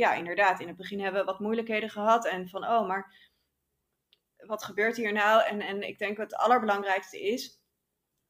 ja, inderdaad, in het begin hebben we wat moeilijkheden gehad. En van, oh, maar wat gebeurt hier nou? En, en ik denk wat het allerbelangrijkste is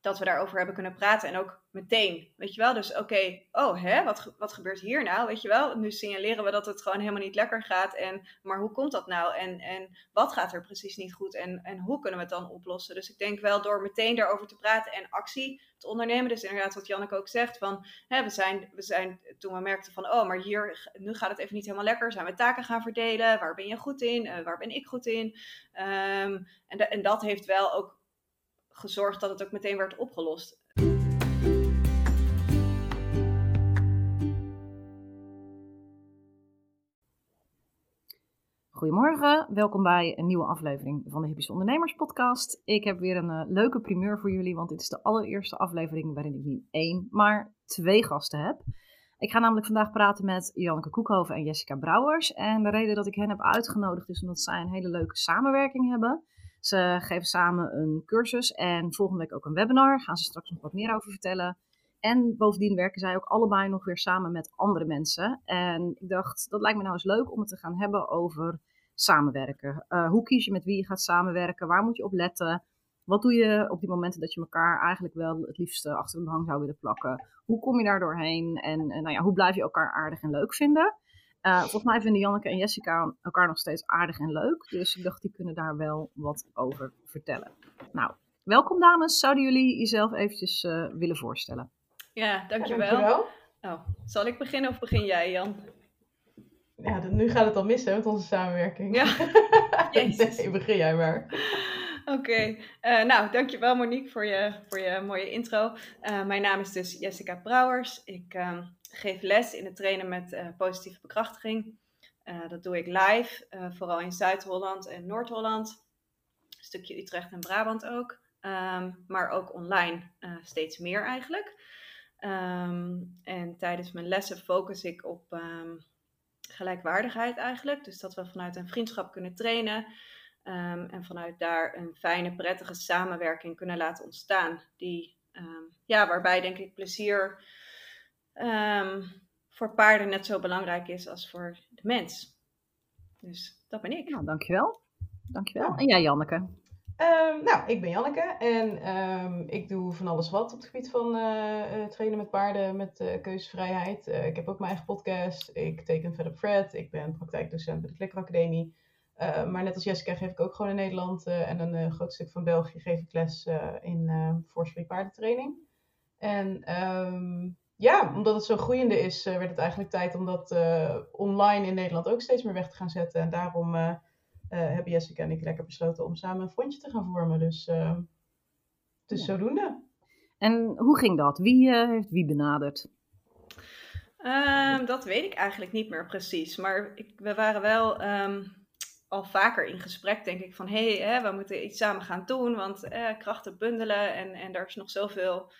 dat we daarover hebben kunnen praten. En ook meteen, weet je wel. Dus oké, oh hè, wat, wat gebeurt hier nou? Weet je wel, nu signaleren we dat het gewoon helemaal niet lekker gaat. En, maar hoe komt dat nou? En, en wat gaat er precies niet goed? En, en hoe kunnen we het dan oplossen? Dus ik denk wel door meteen daarover te praten en actie te ondernemen. Dus inderdaad wat Janneke ook zegt, van hè, we, zijn, we zijn toen we merkten van, oh, maar hier, nu gaat het even niet helemaal lekker. Zijn we taken gaan verdelen? Waar ben je goed in? Uh, waar ben ik goed in? Um, en, en dat heeft wel ook gezorgd dat het ook meteen werd opgelost. Goedemorgen, welkom bij een nieuwe aflevering van de Hippische Ondernemers Podcast. Ik heb weer een uh, leuke primeur voor jullie, want dit is de allereerste aflevering waarin ik niet één, maar twee gasten heb. Ik ga namelijk vandaag praten met Janneke Koekhoven en Jessica Brouwers. En de reden dat ik hen heb uitgenodigd is omdat zij een hele leuke samenwerking hebben. Ze geven samen een cursus en volgende week ook een webinar. Gaan ze straks nog wat meer over vertellen. En bovendien werken zij ook allebei nog weer samen met andere mensen. En ik dacht, dat lijkt me nou eens leuk om het te gaan hebben over samenwerken. Uh, hoe kies je met wie je gaat samenwerken? Waar moet je op letten? Wat doe je op die momenten dat je elkaar eigenlijk wel het liefste achter een hang zou willen plakken? Hoe kom je daar doorheen? En, en nou ja, hoe blijf je elkaar aardig en leuk vinden? Uh, volgens mij vinden Janneke en Jessica elkaar nog steeds aardig en leuk. Dus ik dacht, die kunnen daar wel wat over vertellen. Nou, welkom dames. Zouden jullie jezelf eventjes uh, willen voorstellen? Ja, dankjewel. dankjewel. Oh, zal ik beginnen of begin jij, Jan? Ja, nu gaat het al mis hè, met onze samenwerking. Ja. nee, begin jij maar. Oké, okay. uh, nou dankjewel Monique voor je, voor je mooie intro. Uh, mijn naam is dus Jessica Brouwers. Ik uh, geef les in het trainen met uh, positieve bekrachtiging. Uh, dat doe ik live, uh, vooral in Zuid-Holland en Noord-Holland. Een stukje Utrecht en Brabant ook. Um, maar ook online steeds meer eigenlijk. Um, en tijdens mijn lessen focus ik op um, gelijkwaardigheid eigenlijk. Dus dat we vanuit een vriendschap kunnen trainen. en vanuit daar een fijne, prettige samenwerking kunnen laten ontstaan. Die, ja, waarbij denk ik plezier um, voor paarden net zo belangrijk is als voor de mens. Dus dat ben ik. Nou, dankjewel. Dankjewel. En jij, Janneke? Um, nou, ik ben Janneke en um, ik doe van alles wat op het gebied van uh, trainen met paarden met uh, keuzevrijheid. Uh, ik heb ook mijn eigen podcast. Ik teken verder Fred. Ik ben praktijkdocent bij de Klikkeracademie. maar net als Jessica geef ik ook gewoon in Nederland en een groot stuk van België geef ik les in uh, paardentraining. En um, ja, omdat het zo groeiende is, uh, werd het eigenlijk tijd om dat uh, online in Nederland ook steeds meer weg te gaan zetten. En daarom uh, hebben Jessica en ik lekker besloten om samen een fondje te gaan vormen. Dus, dus ja. zodoende. En hoe ging dat? Wie heeft wie benaderd? Um, dat weet ik eigenlijk niet meer precies. Maar ik, we waren wel um, al vaker in gesprek, denk ik, van hé, hey, we moeten iets samen gaan doen. Want krachten bundelen en, en er is nog zoveel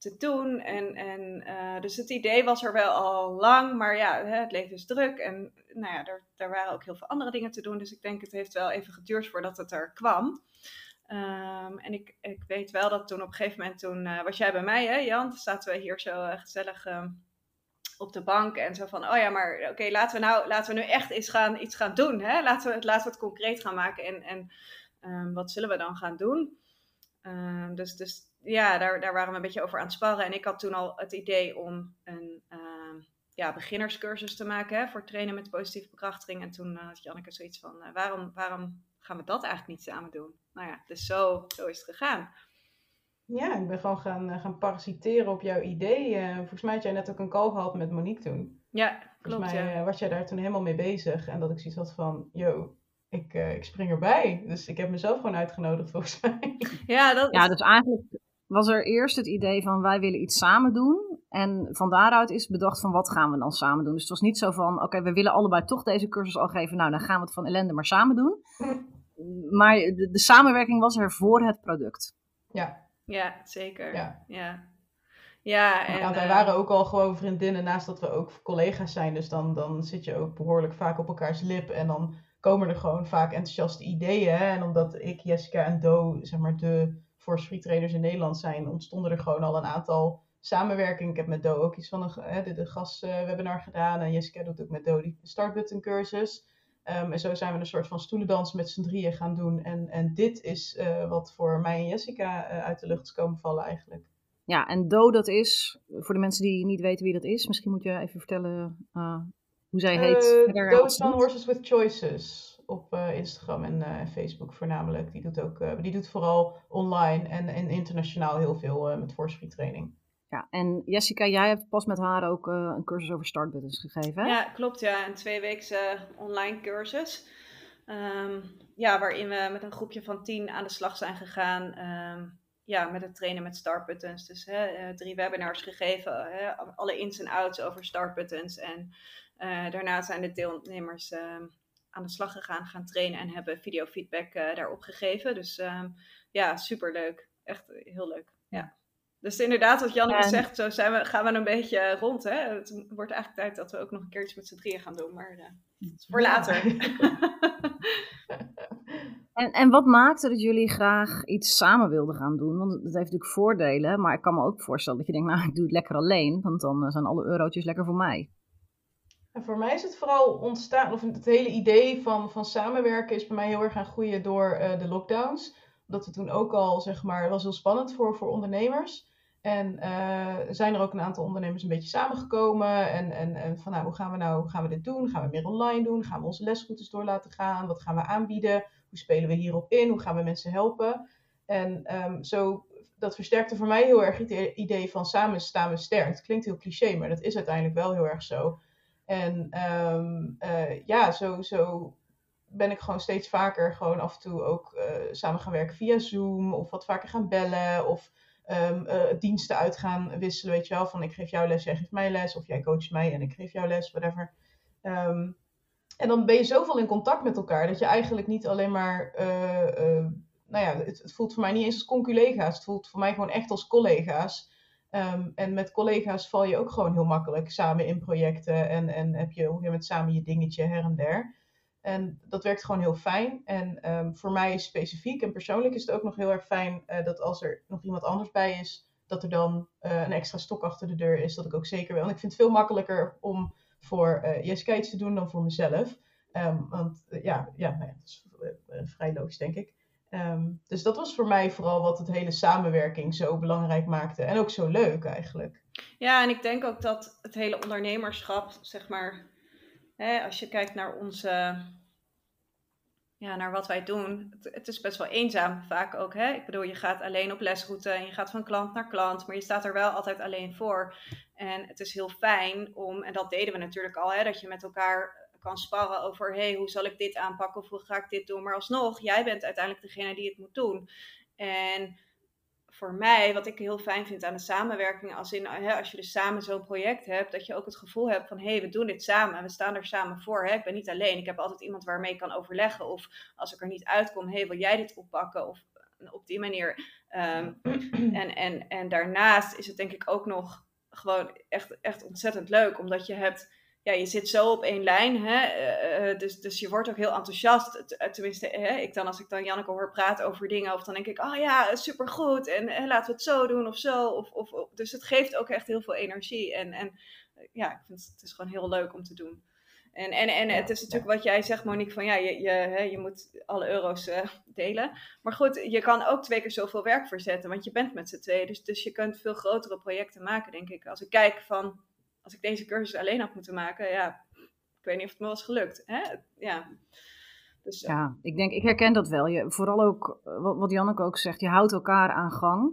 te doen. En, en, uh, dus het idee was er wel al lang, maar ja, het leven is druk. En nou ja, er, er waren ook heel veel andere dingen te doen. Dus ik denk het heeft wel even geduurd voordat het er kwam. Um, en ik, ik weet wel dat toen op een gegeven moment, toen uh, was jij bij mij, hè Jan? Zaten we hier zo uh, gezellig um, op de bank en zo van, oh ja, maar oké, laten we nou laten we nu echt iets gaan, iets gaan doen. Hè? Laten, we, laten we het concreet gaan maken en, en um, wat zullen we dan gaan doen? dus, dus ja, daar, daar waren we een beetje over aan het sparren. En ik had toen al het idee om een uh, ja, beginnerscursus te maken hè, voor trainen met positieve bekrachtiging. En toen uh, had Janneke zoiets van, uh, waarom, waarom gaan we dat eigenlijk niet samen doen? Nou ja, dus zo, zo is het gegaan. Ja, ik ben gewoon gaan, gaan parasiteren op jouw idee. volgens mij had jij net ook een call gehad met Monique toen. Ja, klopt. Volgens mij ja. was jij daar toen helemaal mee bezig. En dat ik zoiets had van, yo, ik, ik spring erbij. Dus ik heb mezelf gewoon uitgenodigd volgens mij. Ja, dat ja dus eigenlijk was er eerst het idee van wij willen iets samen doen. En van daaruit is bedacht van wat gaan we dan samen doen. Dus het was niet zo van oké, we willen allebei toch deze cursus al geven. Nou, dan gaan we het van ellende maar samen doen. Maar de, de samenwerking was er voor het product. Ja. Ja, zeker. Ja. ja. Ja, en, ja, wij uh, waren ook al gewoon vriendinnen naast dat we ook collega's zijn. Dus dan, dan zit je ook behoorlijk vaak op elkaars lip. En dan komen er gewoon vaak enthousiaste ideeën. En omdat ik, Jessica en Do, zeg maar, de voor street traders in Nederland zijn, ontstonden er gewoon al een aantal samenwerking. Ik heb met Do ook iets van een, de, de gastwebinar gedaan. En Jessica doet ook met Do die startbutton cursus. Um, en zo zijn we een soort van stoelendans met z'n drieën gaan doen. En, en dit is uh, wat voor mij en Jessica uh, uit de lucht is komen vallen eigenlijk. Ja, en Do dat is, voor de mensen die niet weten wie dat is, misschien moet je even vertellen uh, hoe zij heet. Do is van Horses with Choices op Instagram en Facebook voornamelijk. Die doet, ook, die doet vooral online en, en internationaal heel veel met force training. Ja, en Jessica, jij hebt pas met haar ook uh, een cursus over startbuttons gegeven, hè? Ja, klopt. Ja, een tweeweekse online cursus. Um, ja, waarin we met een groepje van tien aan de slag zijn gegaan. Um, ja, met het trainen met startbuttons. Dus hè, drie webinars gegeven, hè, alle ins en outs over startbuttons. En uh, daarna zijn de deelnemers um, aan de slag gegaan, gaan trainen en hebben videofeedback daarop gegeven. Dus ja, superleuk. Echt heel leuk. Ja. Dus inderdaad, wat Janneke en... zegt, zo zijn we, gaan we een beetje rond. Hè? Het wordt eigenlijk tijd dat we ook nog een keertje met z'n drieën gaan doen, maar uh, voor later. en, en wat maakte dat jullie graag iets samen wilden gaan doen? Want dat heeft natuurlijk voordelen, maar ik kan me ook voorstellen dat je denkt, nou, ik doe het lekker alleen, want dan eh, zijn alle eurotjes lekker voor mij. Voor mij is het vooral ontstaan, of het hele idee van, van samenwerken is bij mij heel erg gaan groeien door uh, de lockdowns. Dat we toen ook al, zeg maar, was heel spannend voor, voor ondernemers. En uh, zijn er ook een aantal ondernemers een beetje samengekomen. En, en, en van nou, hoe gaan we nou, gaan we dit doen? Gaan we meer online doen? Gaan we onze lesroutes door laten gaan? Wat gaan we aanbieden? Hoe spelen we hierop in? Hoe gaan we mensen helpen? En um, zo, dat versterkte voor mij heel erg het idee van samen staan we sterk. Het klinkt heel cliché, maar dat is uiteindelijk wel heel erg zo. En um, uh, ja, zo, zo ben ik gewoon steeds vaker gewoon af en toe ook uh, samen gaan werken via Zoom. Of wat vaker gaan bellen. Of um, uh, diensten uit gaan wisselen, weet je wel. Van ik geef jou les, jij geeft mij les. Of jij coacht mij en ik geef jou les, whatever. Um, en dan ben je zoveel in contact met elkaar dat je eigenlijk niet alleen maar. Nou ja, het, het, voelt voor mij niet eens als conculega's. Het voelt voor mij gewoon echt als collega's. Um, en met collega's val je ook gewoon heel makkelijk samen in projecten. En, en heb je op een samen je dingetje her en der. En dat werkt gewoon heel fijn. En um, voor mij specifiek en persoonlijk is het ook nog heel erg fijn uh, dat als er nog iemand anders bij is, dat er dan uh, een extra stok achter de deur is. Dat ik ook zeker wil. En ik vind het veel makkelijker om voor uh, Jessica iets te doen dan voor mezelf. Um, want ja, ja, nou ja, dat is vrij logisch, denk ik. Um, dus dat was voor mij vooral wat het hele samenwerking zo belangrijk maakte. En ook zo leuk eigenlijk. Ja, en ik denk ook dat het hele ondernemerschap, zeg maar, hè, als je kijkt naar onze, ja, naar wat wij doen, het, het, is best wel eenzaam vaak ook. Hè? Ik bedoel, je gaat alleen op lesroute en je gaat van klant naar klant, maar je staat er wel altijd alleen voor. En het is heel fijn om, en dat deden we natuurlijk al, hè, dat je met elkaar kan sparren over, hey, hoe zal ik dit aanpakken of hoe ga ik dit doen? Maar alsnog, jij bent uiteindelijk degene die het moet doen. En voor mij, wat ik heel fijn vind aan de samenwerking, als, in, hè, als je dus samen zo'n project hebt, dat je ook het gevoel hebt van hé, hey, we doen dit samen, we staan er samen voor. Hè? Ik ben niet alleen, ik heb altijd iemand waarmee ik kan overleggen. Of als ik er niet uitkom, hé, hey, wil jij dit oppakken? Of op die manier. Um, en, en, en daarnaast is het denk ik ook nog gewoon echt, echt ontzettend leuk, omdat je hebt ja, je zit zo op één lijn. Hè? Uh, dus, dus je wordt ook heel enthousiast. Tenminste, hè? Ik dan, als ik dan Janneke hoor praten over dingen, of dan denk ik, oh ja, supergoed. En, en laten we het zo doen of zo. Of, of, dus het geeft ook echt heel veel energie. En, en ja, ik vind het, het is gewoon heel leuk om te doen. En, en, en het is natuurlijk wat jij zegt, Monique, van ja, je, je, hè, je moet alle euro's uh, delen. Maar goed, je kan ook twee keer zoveel werk verzetten, want je bent met z'n tweeën. Dus, dus je kunt veel grotere projecten maken, denk ik. Als ik kijk van als ik deze cursus alleen had moeten maken, ja, ik weet niet of het me was gelukt. Hè? Ja. Dus, ja, ik denk, ik herken dat wel. Je, vooral ook, eh, wat, Janneke ook zegt, je houdt elkaar aan gang.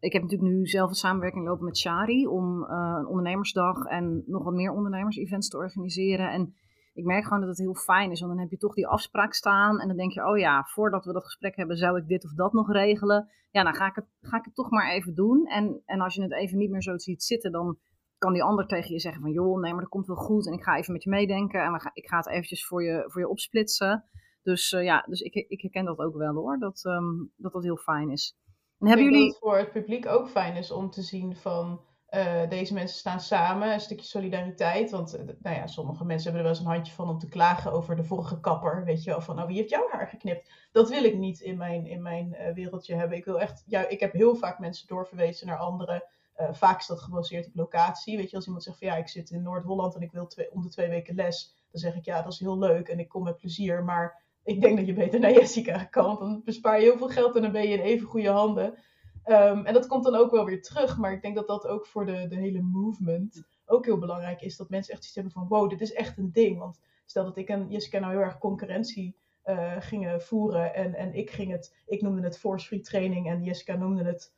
Ik heb natuurlijk nu zelf een samenwerking lopen met Shari om uh, een ondernemersdag en nog wat meer ondernemers-events te organiseren. En ik merk gewoon dat het heel fijn is, want dan heb je toch die afspraak staan en dan denk je, oh ja, voordat we dat gesprek hebben, zou ik dit of dat nog regelen. Ja, dan ga ik het, ga ik het toch maar even doen. En, en als je het even niet meer zo ziet zitten, dan kan die ander tegen je zeggen van joh, nee, maar dat komt wel goed en ik ga even met je meedenken en we gaan, ik ga het eventjes voor je, voor je opsplitsen. Dus uh, ja, dus ik, ik herken dat ook wel hoor, dat um, dat, dat heel fijn is. En hebben jullie... dat het voor het publiek ook fijn is om te zien van uh, deze mensen staan samen, een stukje solidariteit. Want uh, nou ja, sommige mensen hebben er wel eens een handje van om te klagen over de vorige kapper. Weet je wel, van nou, wie heeft jouw haar geknipt? Dat wil ik niet in mijn, in mijn wereldje hebben. Ik wil echt, ja, ik heb heel vaak mensen doorverwezen naar anderen vaak is dat gebaseerd op locatie. Weet je, als iemand zegt van ja, ik zit in Noord-Holland en ik wil twee, om de twee weken les, dan zeg ik ja, dat is heel leuk en ik kom met plezier, maar ik denk dat je beter naar Jessica kan, dan bespaar je heel veel geld en dan ben je in even goede handen. Ehm, en dat komt dan ook wel weer terug, maar ik denk dat dat ook voor de, de hele movement ook heel belangrijk is. Dat mensen echt iets hebben van wow, dit is echt een ding. Want stel dat ik en Jessica nou heel erg concurrentie uh, gingen voeren en, en ik ging het, ik noemde het force free training en Jessica noemde het,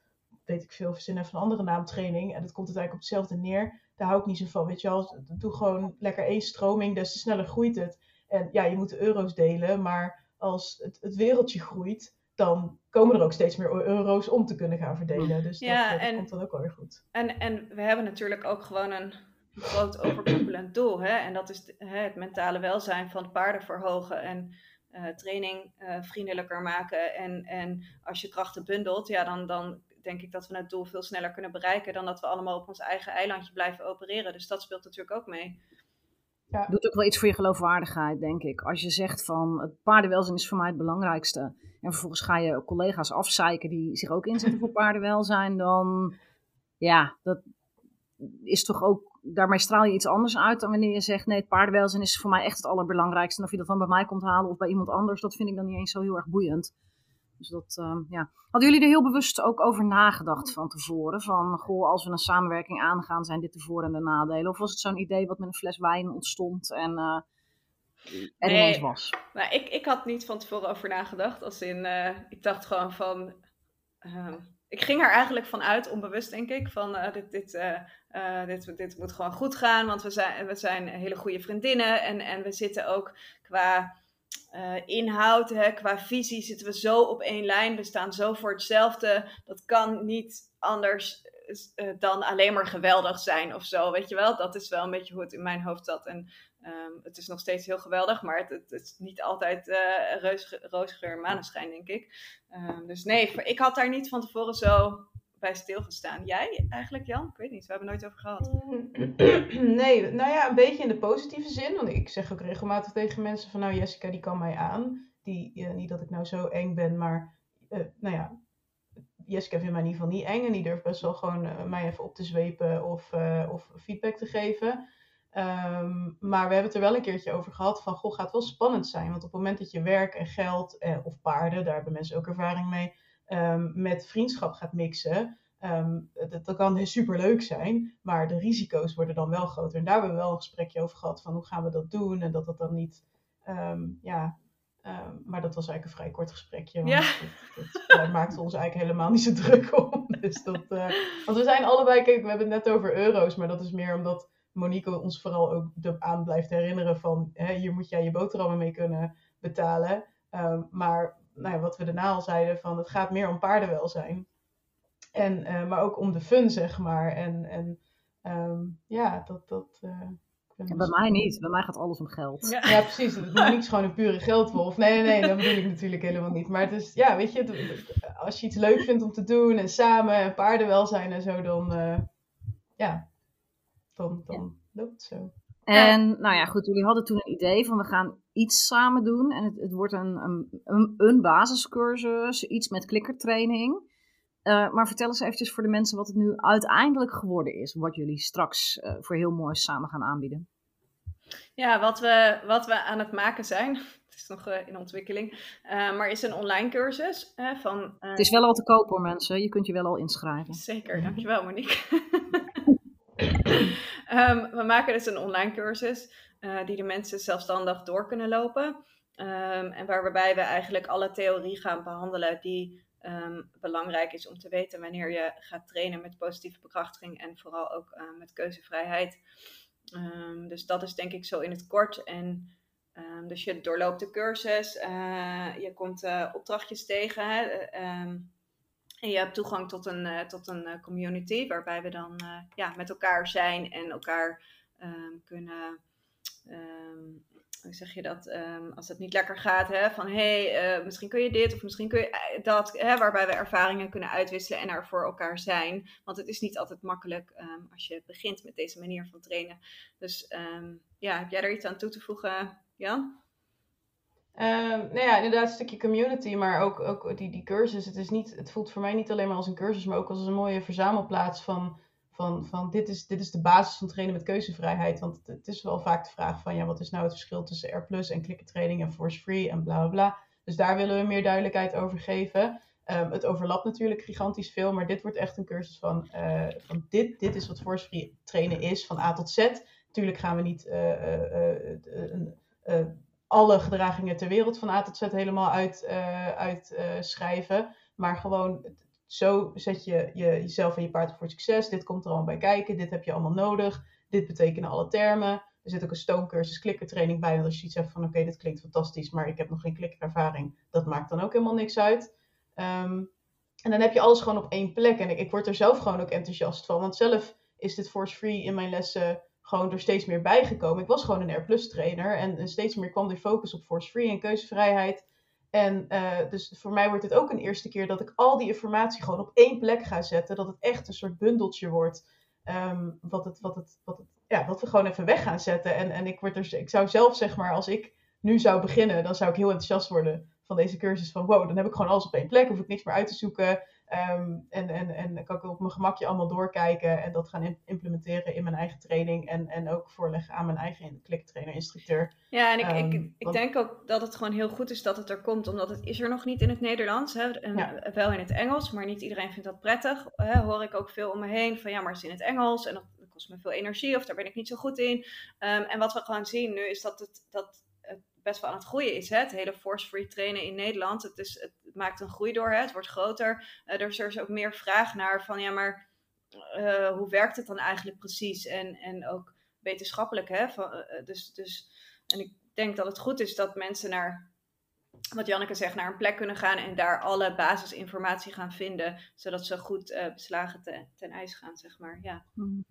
weet ik veel, verzin even een andere naam training. En dat komt uiteindelijk op hetzelfde neer. Daar hou ik niet zo van, weet je wel. Doe gewoon lekker één stroming, des te sneller groeit het. En ja, je moet de euro's delen, maar als het, het wereldje groeit, dan komen er ook steeds meer euro's om te kunnen gaan verdelen. Dus ja, dat, dat komt dan ook wel weer goed. En, en we hebben natuurlijk ook gewoon een groot overkoepelend doel. Hè? En dat is hè, het mentale welzijn van paarden verhogen en uh, training uh, vriendelijker maken. En, en als je krachten bundelt, ja, dan, dan denk ik dat we het doel veel sneller kunnen bereiken dan dat we allemaal op ons eigen eilandje blijven opereren. Dus dat speelt natuurlijk ook mee. Ja. Doet ook wel iets voor je geloofwaardigheid, denk ik. Als je zegt van het paardenwelzijn is voor mij het belangrijkste. En vervolgens ga je collega's afzeiken die zich ook inzetten voor paardenwelzijn. Dan ja, dat is toch ook, daarmee straal je iets anders uit dan wanneer je zegt nee, het paardenwelzijn is voor mij echt het allerbelangrijkste. En of je dat dan bij mij komt halen of bij iemand anders, dat vind ik dan niet eens zo heel erg boeiend. Dus dat, uh, ja. Hadden jullie er heel bewust ook over nagedacht van tevoren? Van, goh, als we een samenwerking aangaan, zijn dit de voor- en de nadelen? Of was het zo'n idee wat met een fles wijn ontstond en, uh, en nee, was? Nou, ik, ik had niet van tevoren over nagedacht. Als in, uh, ik dacht gewoon van... Ehm, ik ging er eigenlijk van uit, onbewust denk ik, van dit, dit, dit, dit moet gewoon goed gaan. Want we zijn, we zijn hele goede vriendinnen en, en we zitten ook qua uh, inhoud, hè, qua visie zitten we zo op één lijn. We staan zo voor hetzelfde. Dat kan niet anders uh, dan alleen maar geweldig zijn of zo. Weet je wel, dat is wel een beetje hoe het in mijn hoofd zat. En um, het is nog steeds heel geweldig, maar het, is niet altijd uh, roosgeur en maneschijn, denk ik. Um, dus nee, ik had daar niet van tevoren zo bij stilgestaan. Jij eigenlijk, Jan? Ik weet niet, we hebben nooit over gehad. Nee, nou ja, een beetje in de positieve zin. Want ik zeg ook regelmatig tegen mensen van, nou Jessica, die kan mij aan. Die, niet dat ik nou zo eng ben, maar uh, nou ja, Jessica vindt mij in ieder geval niet eng. En die durft best wel gewoon uh, mij even op te zwepen of, of feedback te geven. Um, maar we hebben het er wel een keertje over gehad van, goh, gaat wel spannend zijn. Want op het moment dat je werk en geld of paarden, daar hebben mensen ook ervaring mee um, met vriendschap gaat mixen. Um, dat, dat, kan super leuk zijn, maar de risico's worden dan wel groter. En daar hebben we wel een gesprekje over gehad van hoe gaan we dat doen en dat dat dan niet, um, ja, maar dat was eigenlijk een vrij kort gesprekje. Want ja. dat, dat maakte ons eigenlijk helemaal niet zo druk om. Dus dat, uh, want we zijn allebei, kijk, we hebben het net over euro's, maar dat is meer omdat Monique ons vooral ook aan blijft herinneren van hè, hier moet jij je boterhammen mee kunnen betalen. maar nou ja, wat we daarna al zeiden, van het gaat meer om paardenwelzijn. En, uh, maar ook om de fun, zeg maar. En, en um, ja, dat... dat uh, ja, bij mij niet. Bij mij gaat alles om geld. Ja, ja precies. Het is niet gewoon een pure geldwolf. Nee, nee, nee, dat bedoel ik natuurlijk helemaal niet. Maar het is, ja, weet je, als je iets leuk vindt om te doen en samen en paardenwelzijn en zo, dan, uh, ja, dan, dan ja. loopt het zo. En nou ja, goed, jullie hadden toen een idee van we gaan iets samen doen. En het, het wordt een, een, een, basiscursus, iets met klikkertraining. Uh, maar vertel eens eventjes voor de mensen wat het nu uiteindelijk geworden is. Wat jullie straks uh, voor heel mooi samen gaan aanbieden. Ja, wat we, wat we aan het maken zijn, het is nog uh, in ontwikkeling, maar is een online cursus. van, het is wel al te koop hoor mensen, je kunt je wel al inschrijven. Zeker, dankjewel Monique. um, we maken dus een online cursus uh, die de mensen zelfstandig door kunnen lopen. Um, en waarbij we eigenlijk alle theorie gaan behandelen die um, belangrijk is om te weten wanneer je gaat trainen met positieve bekrachtiging en vooral ook uh, met keuzevrijheid. Um, dus dat is denk ik zo in het kort. En dus je doorloopt de cursus, uh, je komt opdrachtjes tegen. Hè, en je hebt toegang tot een, tot een community waarbij we dan ja, met elkaar zijn en elkaar kunnen um, hoe zeg je dat, um, als het niet lekker gaat, hè, van hé, hey, uh, misschien kun je dit of misschien kun je eh, dat, hè, waarbij we ervaringen kunnen uitwisselen en er voor elkaar zijn. Want het is niet altijd makkelijk um, als je begint met deze manier van trainen. Dus ja, heb jij er iets aan toe te voegen, Jan? nou ja, inderdaad, een stukje community, maar ook, ook die, die cursus. Het, is niet, het voelt voor mij niet alleen maar als een cursus, maar ook als een mooie verzamelplaats van van, van dit, is, dit is de basis van trainen met keuzevrijheid. Want het, is wel vaak de vraag van ja, wat is nou het verschil tussen R en klikkertraining en force free en bla bla. Dus daar willen we meer duidelijkheid over geven. Ehm, het overlapt natuurlijk gigantisch veel, maar dit wordt echt een cursus van, uh, van dit, dit is wat force free trainen is, van A tot Z. Natuurlijk gaan we niet uh, alle gedragingen ter wereld van A tot Z helemaal uitschrijven, uit, maar gewoon zo zet je, je jezelf en je paard voor succes. Dit komt er allemaal bij kijken. Dit heb je allemaal nodig. Dit betekenen alle termen. Er zit ook een stoomcursus klikkertraining bij. Want als je iets zegt van oké, dit klinkt fantastisch, maar ik heb nog geen klikkerervaring. Dat maakt dan ook helemaal niks uit. Ehm, en dan heb je alles gewoon op één plek. En ik, ik word er zelf gewoon ook enthousiast van. Want zelf is dit force free in mijn lessen gewoon er steeds meer bijgekomen. Ik was gewoon een R trainer. En, en steeds meer kwam de focus op force free en keuzevrijheid. En uh, dus voor mij wordt het ook een eerste keer dat ik al die informatie gewoon op één plek ga zetten. Dat het echt een soort bundeltje wordt. Um, wat, het, wat, het, wat, het, ja, wat we gewoon even weg gaan zetten. En, en ik, word er, ik zou zelf, zeg maar, als ik nu zou beginnen, dan zou ik heel enthousiast worden van deze cursus. Van wow, dan heb ik gewoon alles op één plek. Hoef ik niks meer uit te zoeken. Ehm, en, en, en dan kan ik op mijn gemakje allemaal doorkijken en dat gaan implementeren in mijn eigen training. En, en ook voorleggen aan mijn eigen kliktrainer-instructeur. Ja, en ik, ik, ehm, ik denk ook dat het gewoon heel goed is dat het er komt, omdat het is er nog niet in het Nederlands. Hè? En Wel in het Engels, maar niet iedereen vindt dat prettig. Hè? Hoor ik ook veel om me heen van ja, maar het is in het Engels en dat, kost me veel energie of daar ben ik niet zo goed in. Um, en wat we gewoon zien nu is dat het, dat best wel aan het groeien is. Hè? Het hele force-free trainen in Nederland. Het, is, het maakt een groei door, hè? het wordt groter. Uh, er is ook meer vraag naar van ja, maar uh, hoe werkt het dan eigenlijk precies? En, en ook wetenschappelijk. Hè? Uh, dus, dus, en ik denk dat het goed is dat mensen naar, wat Janneke zegt, naar een plek kunnen gaan en daar alle basisinformatie gaan vinden, zodat ze goed beslagen te, ten ijs gaan, zeg maar. Ja. Hmm.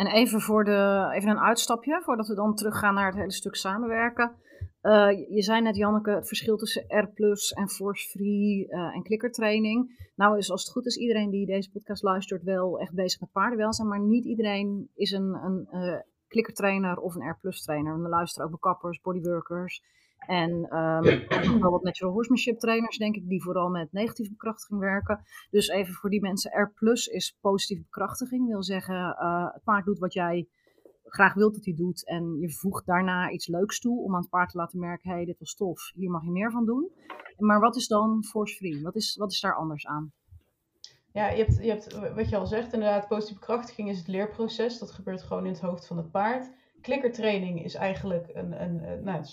En even, voor de, even een uitstapje, voordat we dan teruggaan naar het hele stuk samenwerken. Uh, je zei net, Janneke, het verschil tussen R en Force Free uh, en klikkertraining. Nou is als het goed is iedereen die deze podcast luistert wel echt bezig met paardenwelzijn. Maar niet iedereen is een, een uh, klikkertrainer of een R trainer. We luisteren ook bekappers, bodyworkers en um, wel wat natural horsemanship trainers, denk ik, die vooral met negatieve bekrachtiging werken. Dus even voor die mensen, R is positieve bekrachtiging. Wil zeggen, het paard doet wat jij graag wilt dat hij doet. En je voegt daarna iets leuks toe om aan het paard te laten merken: hé, hey, dit was tof, hier mag je meer van doen. Maar wat is dan force free? Wat is, wat is daar anders aan? Ja, je hebt, je hebt wat je al zegt, inderdaad, positieve bekrachtiging is het leerproces. Dat gebeurt gewoon in het hoofd van het paard. Klikkertraining is eigenlijk een, een, een nou,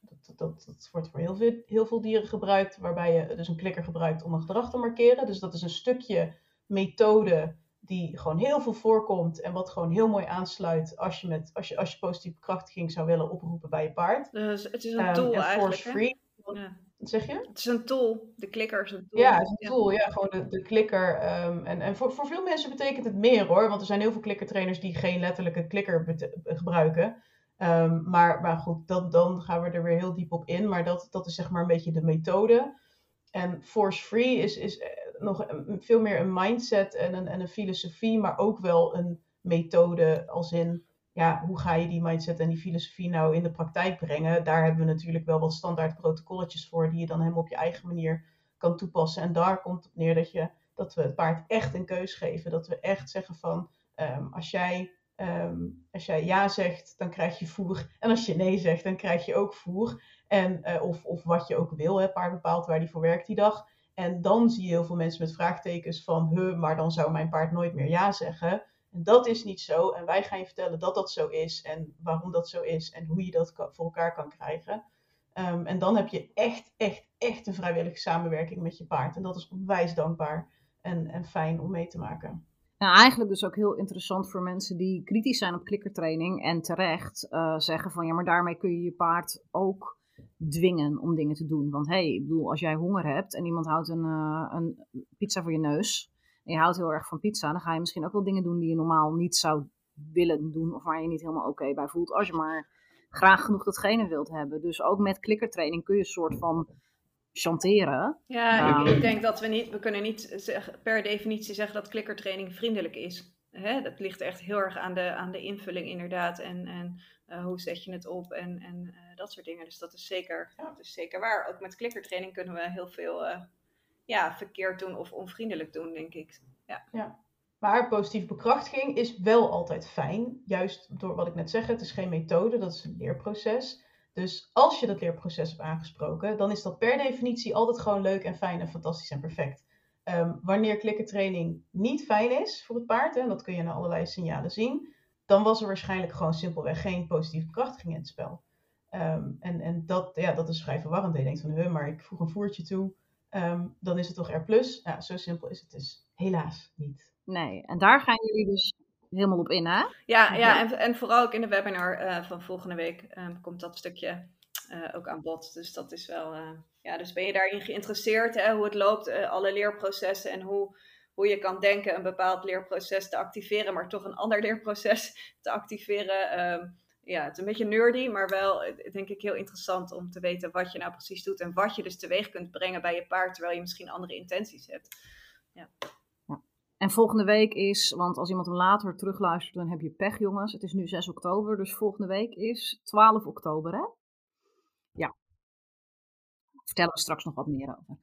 dat, dat, dat, wordt voor heel veel, heel veel dieren gebruikt, waarbij je dus een klikker gebruikt om een gedrag te markeren. Dus dat is een stukje methode die gewoon heel veel voorkomt en wat gewoon heel mooi aansluit als je, met, als je, als je positieve bekrachtiging zou willen oproepen bij je paard. Dus het is een um, tool eigenlijk. Free, ja. Wat zeg je? Het is een tool. De klikker is een tool. Ja, het is een tool. Ja, gewoon de, de klikker. Um, en en voor, voor veel mensen betekent het meer hoor. Want er zijn heel veel klikkertrainers die geen letterlijke klikker gebruiken. Um, maar, maar goed, dan, dan gaan we er weer heel diep op in. Maar dat, dat is zeg maar een beetje de methode. En force free is, is nog veel meer een mindset en een, en een filosofie, maar ook wel een methode als in, ja, hoe ga je die mindset en die filosofie nou in de praktijk brengen? Daar hebben we natuurlijk wel wat standaard protocolletjes voor, die je dan helemaal op je eigen manier kan toepassen. En daar komt het neer dat, je, dat we het paard echt een keus geven. Dat we echt zeggen van, um, als jij Um, als jij ja zegt, dan krijg je voer. En als je nee zegt, dan krijg je ook voer. En, uh, of, of wat je ook wil. Hè. Paard bepaalt waar die voor werkt die dag. En dan zie je heel veel mensen met vraagtekens van, huh, maar dan zou mijn paard nooit meer ja zeggen. En dat is niet zo. En wij gaan je vertellen dat dat zo is en waarom dat zo is en hoe je dat voor elkaar kan krijgen. Um, en dan heb je echt, echt, echt een vrijwillige samenwerking met je paard. En dat is onwijs dankbaar en, en fijn om mee te maken. Nou, eigenlijk dus ook heel interessant voor mensen die kritisch zijn op klikkertraining en terecht uh, zeggen van ja, maar daarmee kun je je paard ook dwingen om dingen te doen. Want hé, hey, ik bedoel, als jij honger hebt en iemand houdt een, uh, een pizza voor je neus en je houdt heel erg van pizza, dan ga je misschien ook wel dingen doen die je normaal niet zou willen doen of waar je niet helemaal oké bij voelt, als je maar graag genoeg datgene wilt hebben. Dus ook met klikkertraining kun je een soort van chanteren. Ja, ik, ik, denk dat we niet, we kunnen niet per definitie zeggen dat klikkertraining vriendelijk is. Hè? Dat ligt echt heel erg aan de, aan de invulling inderdaad en, en uh, hoe zet je het op en, en uh, dat soort dingen. Dus dat is, zeker, dat is zeker waar. Ook met klikkertraining kunnen we heel veel uh, ja, verkeerd doen of onvriendelijk doen, denk ik. Ja. ja. Maar positieve bekrachtiging is wel altijd fijn. Juist door wat ik net zeg, het is geen methode, dat is een leerproces. Dus als je dat leerproces hebt aangesproken, dan is dat per definitie altijd gewoon leuk en fijn en fantastisch en perfect. Um, wanneer klikkertraining niet fijn is voor het paard, en dat kun je aan allerlei signalen zien, dan was er waarschijnlijk gewoon simpelweg geen positieve bekrachtiging in het spel. Um, en en dat, ja, dat is vrij verwarrend. Je denkt van, huh, maar ik voeg een voertje toe, um, dan is het toch R+. Ja, zo simpel is het dus helaas niet. Nee, en daar gaan jullie dus helemaal op in, hè? Ja, ja en, en vooral ook in de webinar uh, van volgende week um, komt dat stukje uh, ook aan bod. Dus dat is wel, uh, ja, dus ben je daarin geïnteresseerd, hè, hoe het loopt, alle leerprocessen en hoe, hoe je kan denken een bepaald leerproces te activeren, maar toch een ander leerproces te activeren. Um, ja, het is een beetje nerdy, maar wel denk ik heel interessant om te weten wat je nou precies doet en wat je dus teweeg kunt brengen bij je paard, terwijl je misschien andere intenties hebt. Ja. En volgende week is, want als iemand hem later terugluistert, dan heb je pech, jongens. Het is nu 6 oktober, dus volgende week is 12 oktober, hè? Ja. Vertellen we straks nog wat meer over.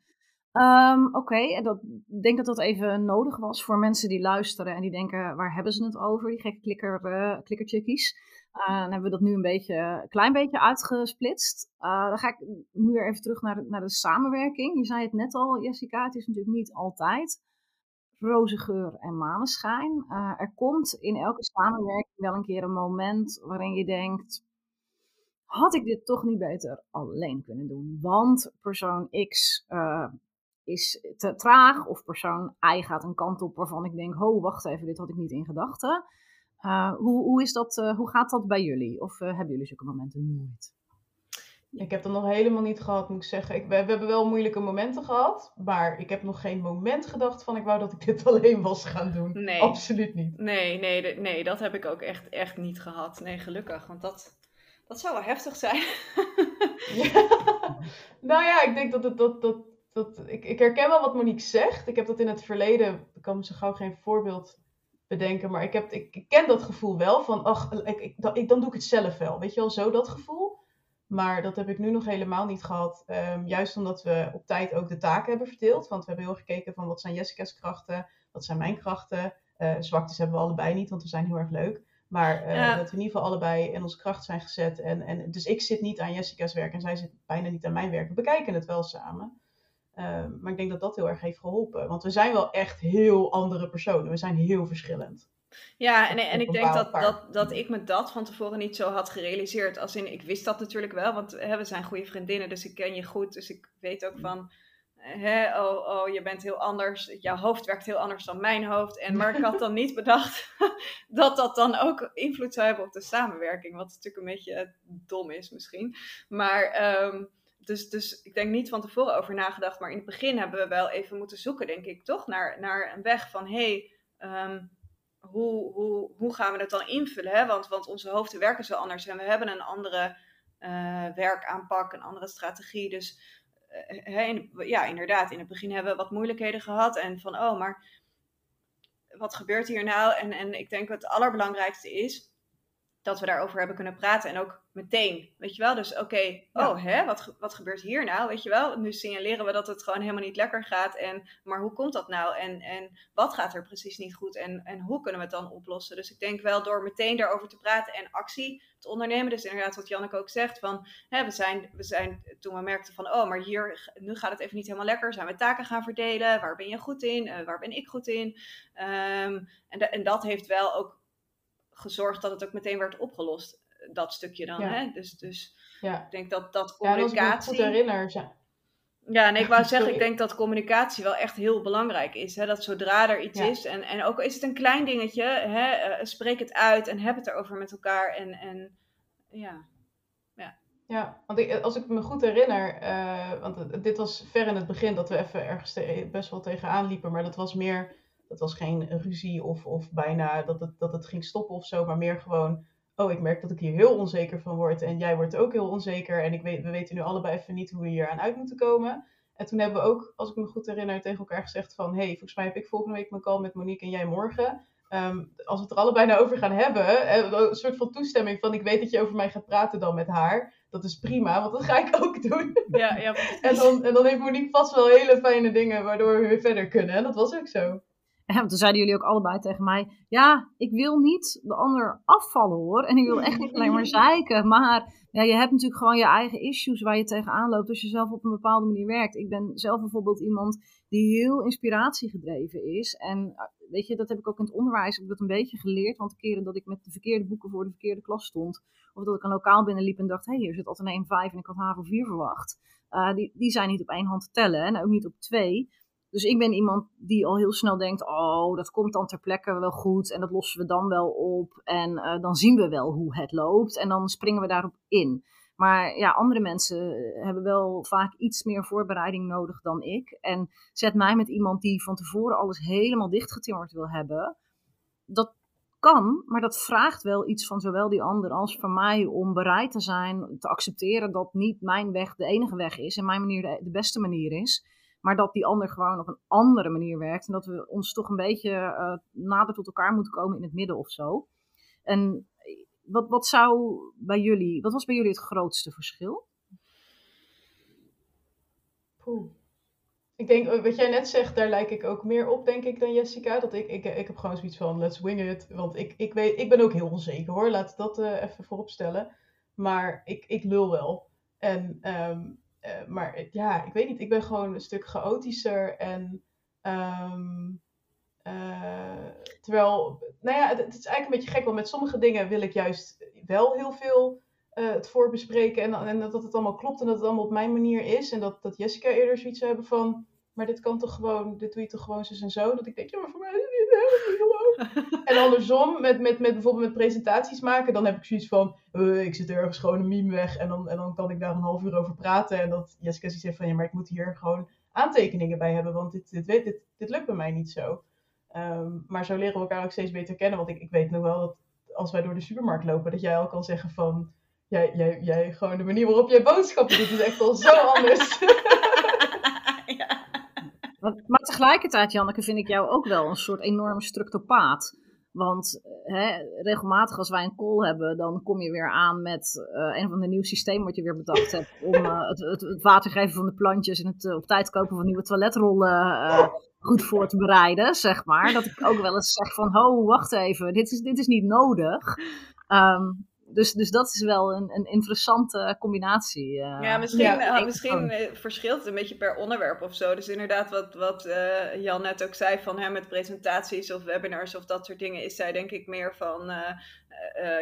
Um, Oké, en ik denk dat dat even nodig was voor mensen die luisteren en die denken, waar hebben ze het over, die gekke klikker, klikkerchickies. Uh, dan hebben we dat nu een beetje, klein beetje uitgesplitst. Uh, dan ga ik nu weer even terug naar de, naar de samenwerking. Je zei het net al, Jessica, het is natuurlijk niet altijd roze geur en maneschijn. Er komt in elke samenwerking wel een keer een moment waarin je denkt: had ik dit toch niet beter alleen kunnen doen? Want persoon X is te traag, of persoon Y gaat een kant op waarvan ik denk: ho, wacht even, dit had ik niet in gedachten. Uh, hoe, hoe, is dat, hoe gaat dat bij jullie? Of hebben jullie zulke momenten nooit? Ik heb dat nog helemaal niet gehad, moet ik zeggen. Ik, we, we, hebben wel moeilijke momenten gehad, maar ik heb nog geen moment gedacht van ik wou dat ik dit alleen was gaan doen. Nee. Absoluut niet. Nee, nee, nee, dat heb ik ook echt, echt niet gehad. Nee, gelukkig, want dat, dat zou wel heftig zijn. ja. Nou ja, ik denk dat het, dat, dat, dat, ik, ik herken wel wat Monique zegt. Ik heb dat in het verleden, ik kan me zo gauw geen voorbeeld bedenken, maar ik, heb, ik, ik ken dat gevoel wel van, ach, ik, ik, dan, ik, dan doe ik het zelf wel. Weet je wel, zo dat gevoel. Maar dat heb ik nu nog helemaal niet gehad. Um, juist omdat we op tijd ook de taken hebben verdeeld. Want we hebben heel gekeken van wat zijn Jessica's krachten, wat zijn mijn krachten. Uh, zwaktes hebben we allebei niet, want we zijn heel erg leuk. Maar uh, ja. dat we in ieder geval allebei in onze kracht zijn gezet. En, en, dus ik zit niet aan Jessica's werk en zij zit bijna niet aan mijn werk. We bekijken het wel samen. Uh, maar ik denk dat dat heel erg heeft geholpen. Want we zijn wel echt heel andere personen. We zijn heel verschillend. Ja, en, en ik denk dat, dat, dat ik me dat van tevoren niet zo had gerealiseerd. Als in, ik wist dat natuurlijk wel, want hè, we zijn goede vriendinnen, dus ik ken je goed. Dus ik weet ook van, hè, oh, oh, je bent heel anders. Jouw hoofd werkt heel anders dan mijn hoofd. En, maar ik had dan niet bedacht dat dat dan ook invloed zou hebben op de samenwerking. Wat natuurlijk een beetje dom is misschien. Maar... Um, dus, dus ik denk niet van tevoren over nagedacht, maar in het begin hebben we wel even moeten zoeken, denk ik, toch? Naar, naar een weg van, hé, hey, um, hoe, hoe, hoe gaan we dat dan invullen? Hè? Want, want onze hoofden werken zo anders en we hebben een andere uh, werkaanpak, een andere strategie. Dus uh, ja, inderdaad, in het begin hebben we wat moeilijkheden gehad en van, oh, maar wat gebeurt hier nou? En, en ik denk dat het allerbelangrijkste is dat we daarover hebben kunnen praten en ook meteen, weet je wel? Dus oké, okay, oh hè, wat, wat gebeurt hier nou, weet je wel? Nu signaleren we dat het gewoon helemaal niet lekker gaat en, maar hoe komt dat nou? En, en wat gaat er precies niet goed en, en hoe kunnen we het dan oplossen? Dus ik denk wel door meteen daarover te praten en actie te ondernemen, dus inderdaad wat Janneke ook zegt, van hè, we, zijn, we zijn, toen we merkten van, oh, maar hier, nu gaat het even niet helemaal lekker, zijn we taken gaan verdelen, waar ben je goed in, uh, waar ben ik goed in? Um, en, de, en dat heeft wel ook gezorgd dat het ook meteen werd opgelost. Dat stukje dan. Hè? Dus, dus ja. ik denk dat, dat communicatie. Ja, als ik me goed herinner. Ja. Ja, nee, ik wou zeggen, ik denk dat communicatie wel echt heel belangrijk is. Hè? Dat zodra er iets is, en, en ook is het een klein dingetje, hè? Uh, spreek het uit en heb het erover met elkaar. En, en ja. Ja, ja want ik, als ik me goed herinner, uh, want dit was ver in het begin dat we even ergens best wel tegenaan liepen, maar dat was meer dat was geen ruzie of, of bijna dat het, dat het ging stoppen of zo, maar meer gewoon, oh, ik merk dat ik hier heel onzeker van word en jij wordt ook heel onzeker en ik weet, we weten nu allebei even niet hoe we hier aan uit moeten komen. En toen hebben we ook, als ik me goed herinner, tegen elkaar gezegd van, hey, volgens mij heb ik volgende week mijn call met Monique en jij morgen. Um, als we het er allebei naar over gaan hebben, eh, een soort van toestemming van, ik weet dat je over mij gaat praten dan met haar. Dat is prima, want dat ga ik ook doen. Ja, ja. en, dan, en dan heeft Monique vast wel hele fijne dingen waardoor we weer verder kunnen. En dat was ook zo. En toen zeiden jullie ook allebei tegen mij: Ja, ik wil niet de ander afvallen hoor. En ik wil echt niet alleen maar zeiken. Maar ja, je hebt natuurlijk gewoon je eigen issues waar je tegenaan loopt als je zelf op een bepaalde manier werkt. Ik ben zelf bijvoorbeeld iemand die heel inspiratiegedreven is. En eh, weet je, dat heb ik ook in het onderwijs heb ik dat een beetje geleerd. Want de keren dat ik met de verkeerde boeken voor de verkeerde klas stond. Of dat ik een lokaal binnenliep en dacht: Hé, hey, hier zit altijd een 5 en ik had HAVO 4 verwacht. Uh, die, die zijn niet op één hand te tellen en ook niet op twee. Dus ik ben iemand die al heel snel denkt: oh, dat komt dan ter plekke wel goed en dat lossen we dan wel op. En uh, dan zien we wel hoe het loopt en dan springen we daarop in. Maar ja, andere mensen hebben wel vaak iets meer voorbereiding nodig dan ik. En zet mij met iemand die van tevoren alles helemaal dichtgetimmerd wil hebben. Dat kan, maar dat vraagt wel iets van zowel die ander als van mij om bereid te zijn te accepteren dat niet mijn weg de enige weg is en mijn manier de beste manier is. Maar dat die ander gewoon op een andere manier werkt. En dat we ons toch een beetje uh, nader tot elkaar moeten komen in het midden of zo. En wat, wat zou bij jullie, wat was bij jullie het grootste verschil? Ik denk, wat jij net zegt, daar lijk ik ook meer op, denk ik, dan Jessica. Dat ik, ik, ik heb gewoon zoiets van, let's wing it. Want ik, ik, weet, ik ben ook heel onzeker hoor, laat dat even voorop stellen. Maar ik, ik lul wel. En um, uh, maar ja, ik weet niet. Ik ben gewoon een stuk chaotischer. En um, uh, terwijl, nou ja, het, is eigenlijk een beetje gek. Want met sommige dingen wil ik juist wel heel veel uh, het voorbespreken. En, en dat het allemaal klopt en dat het allemaal op mijn manier is. En dat, dat Jessica eerder zoiets hebben van maar dit kan toch gewoon, dit doe je toch gewoon zus en zo. Dat ik denk, ja, maar voor mij is het niet gewoon. En andersom, met, met, met bijvoorbeeld met presentaties maken, dan heb ik zoiets van, uh, ik zit ergens gewoon een meme weg en dan, en dan kan ik daar een half uur over praten. En dat Jessica heeft van, ja, maar ik moet hier gewoon aantekeningen bij hebben, want dit, dit, dit, dit, dit lukt bij mij niet zo. Um, maar zo leren we elkaar ook steeds beter kennen, want ik, ik weet nog wel dat als wij door de supermarkt lopen, dat jij al kan zeggen van, jij, jij, jij gewoon de manier waarop jij boodschappen doet, is echt wel zo anders. Maar tegelijkertijd, Janneke, vind ik jou ook wel een soort enorme structopaat. Want hè, regelmatig als wij een call hebben, dan kom je weer aan met uh, een van de nieuwe systemen wat je weer bedacht hebt. Om uh, het, het, water geven van de plantjes en het op tijd kopen van nieuwe toiletrollen goed voor te bereiden, zeg maar. Dat ik ook wel eens zeg van, ho, wacht even, dit is, dit is niet nodig. Um, dus, dus dat is wel een, een interessante combinatie. Uh, ja, misschien, ja, uh, misschien uh, verschilt het een beetje per onderwerp of zo. Dus inderdaad, wat, wat uh, Jan net ook zei van hè, met presentaties of webinars of dat soort dingen, is zij denk ik meer van,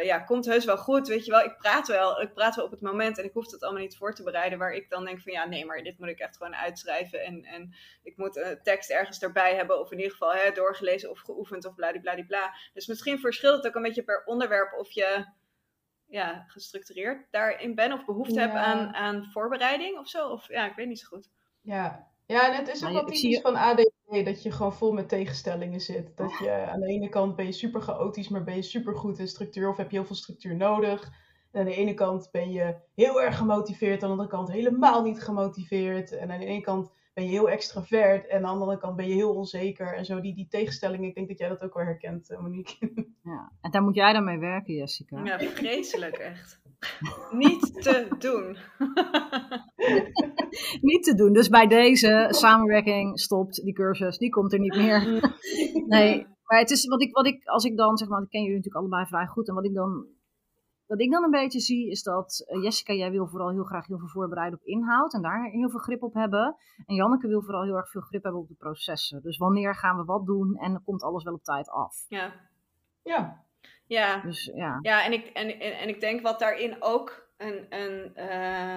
ja, komt heus wel goed, weet je wel. Ik praat wel, ik praat wel op het moment en ik hoef het allemaal niet voor te bereiden, waar ik dan denk van, ja, nee, maar dit moet ik echt gewoon uitschrijven en, en ik moet een tekst ergens erbij hebben of in ieder geval hè, doorgelezen of geoefend of bladibladibla. Dus misschien verschilt het ook een beetje per onderwerp of je ja, gestructureerd daarin ben of behoefte ja. heb aan, aan voorbereiding of zo. Of ja, ik weet niet zo goed. Ja, ja en het is ook wel typisch je... van ADHD dat je gewoon vol met tegenstellingen zit. Dat je aan de ene kant ben je super chaotisch, maar ben je super goed in structuur of heb je heel veel structuur nodig. En aan de ene kant ben je heel erg gemotiveerd, aan de andere kant helemaal niet gemotiveerd. En aan de ene kant ben je heel extravert en aan de andere kant ben je heel onzeker. En zo die, die tegenstelling, ik denk dat jij dat ook wel herkent, eh, Monique. Ja, en daar moet jij dan mee werken, Jessica. Ja, vreselijk echt. Niet te doen. niet te doen. Dus bij deze samenwerking stopt die cursus, die komt er niet meer. nee, maar het is wat ik, wat ik, als ik dan zeg maar, ik ken jullie natuurlijk allebei vrij goed. En wat ik dan wat ik dan een beetje zie is dat uh, Jessica, jij wil vooral heel graag heel veel voorbereiden op inhoud en daar heel veel grip op hebben. En Janneke wil vooral heel erg veel grip hebben op de processen. Dus wanneer gaan we wat doen en dan komt alles wel op tijd af. Ja. Ja. Ja. Dus, ja. ja en, ik, en, en, en ik denk wat daarin ook een, een,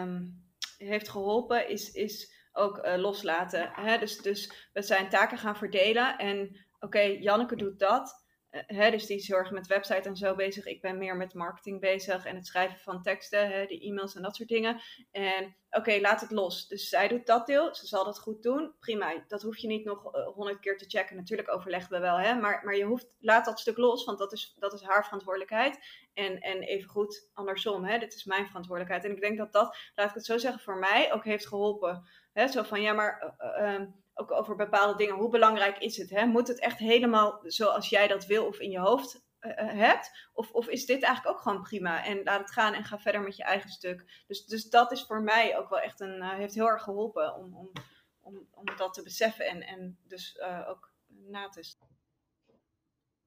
um, heeft geholpen is, is ook uh, loslaten. Hè? Dus, dus we zijn taken gaan verdelen en oké, okay, Janneke doet dat. Hè, dus die zorgen met website en zo bezig. Ik ben meer met marketing bezig en het schrijven van teksten, hè, de e-mails en dat soort dingen. En oké, laat het los. Dus zij doet dat deel, ze zal dat goed doen. Prima, dat hoef je niet nog honderd uh, keer te checken. Natuurlijk overleggen we wel, hè, maar, maar je hoeft, laat dat stuk los, want dat is, dat is haar verantwoordelijkheid. En, en even goed andersom, hè, dit is mijn verantwoordelijkheid. En ik denk dat dat, laat ik het zo zeggen, voor mij ook heeft geholpen. Hè, zo van, ja, maar... Uh, uh, ook over bepaalde dingen. Hoe belangrijk is het? Hè? Moet het echt helemaal zoals jij dat wil of in je hoofd uh, hebt? Of, of is dit eigenlijk ook gewoon prima? En laat het gaan en ga verder met je eigen stuk. Dus, dus dat is voor mij ook wel echt een, uh, heeft heel erg geholpen om, om, om, om dat te beseffen en, en dus ook na te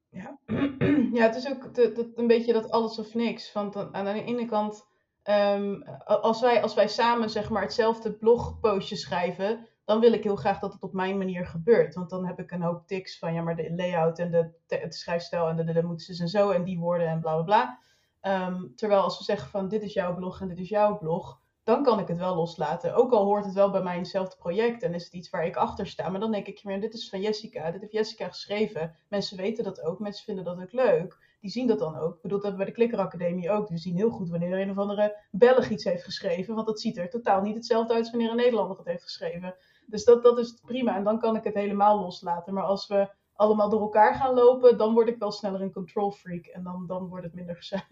Ja, ja het is ook de, een beetje dat alles of niks. Want aan de ene kant, um, als, wij, als wij samen zeg maar hetzelfde blogpostje schrijven, dan wil ik heel graag dat het op mijn manier gebeurt. Want dan heb ik een hoop tics van ja, maar de layout en de, schrijfstijl en de, de, de ze en zo en die woorden en bla bla bla. Ehm, terwijl als we zeggen van dit is jouw blog en dit is jouw blog, dan kan ik het wel loslaten. Ook al hoort het wel bij mijnzelfde project en is het iets waar ik achter sta. Maar dan denk ik, dit is van Jessica, dit heeft Jessica geschreven. Mensen weten dat ook, mensen vinden dat ook leuk. Die zien dat dan ook. Ik bedoel, dat hebben bij de Klikker Academie ook. Die zien heel goed wanneer een of andere Belg iets heeft geschreven. Want dat ziet er totaal niet hetzelfde uit als wanneer een Nederlander het heeft geschreven. Dus dat, dat is prima. En dan kan ik het helemaal loslaten. Maar als we allemaal door elkaar gaan lopen, dan word ik wel sneller een control freak. En dan, dan wordt het minder gezellig.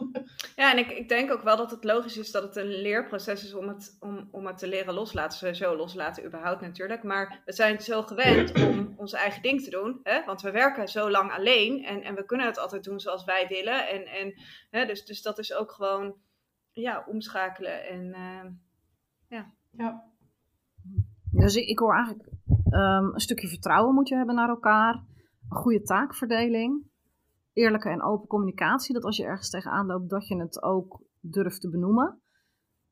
Ja, en ik, ik denk ook wel dat het logisch is dat het een leerproces is om het, om, om het te leren loslaten. Sowieso loslaten überhaupt natuurlijk. Maar we zijn zo gewend om ons eigen ding te doen. Hè? Want we werken zo lang alleen. En, en we kunnen het altijd doen zoals wij willen. En, en, hè? Dus, dus dat is ook gewoon ja, omschakelen. En uh, ja. ja. Dus ik, ik hoor eigenlijk um, een stukje vertrouwen moet je hebben naar elkaar een goede taakverdeling, eerlijke en open communicatie. Dat als je ergens tegenaan loopt, dat je het ook durft te benoemen.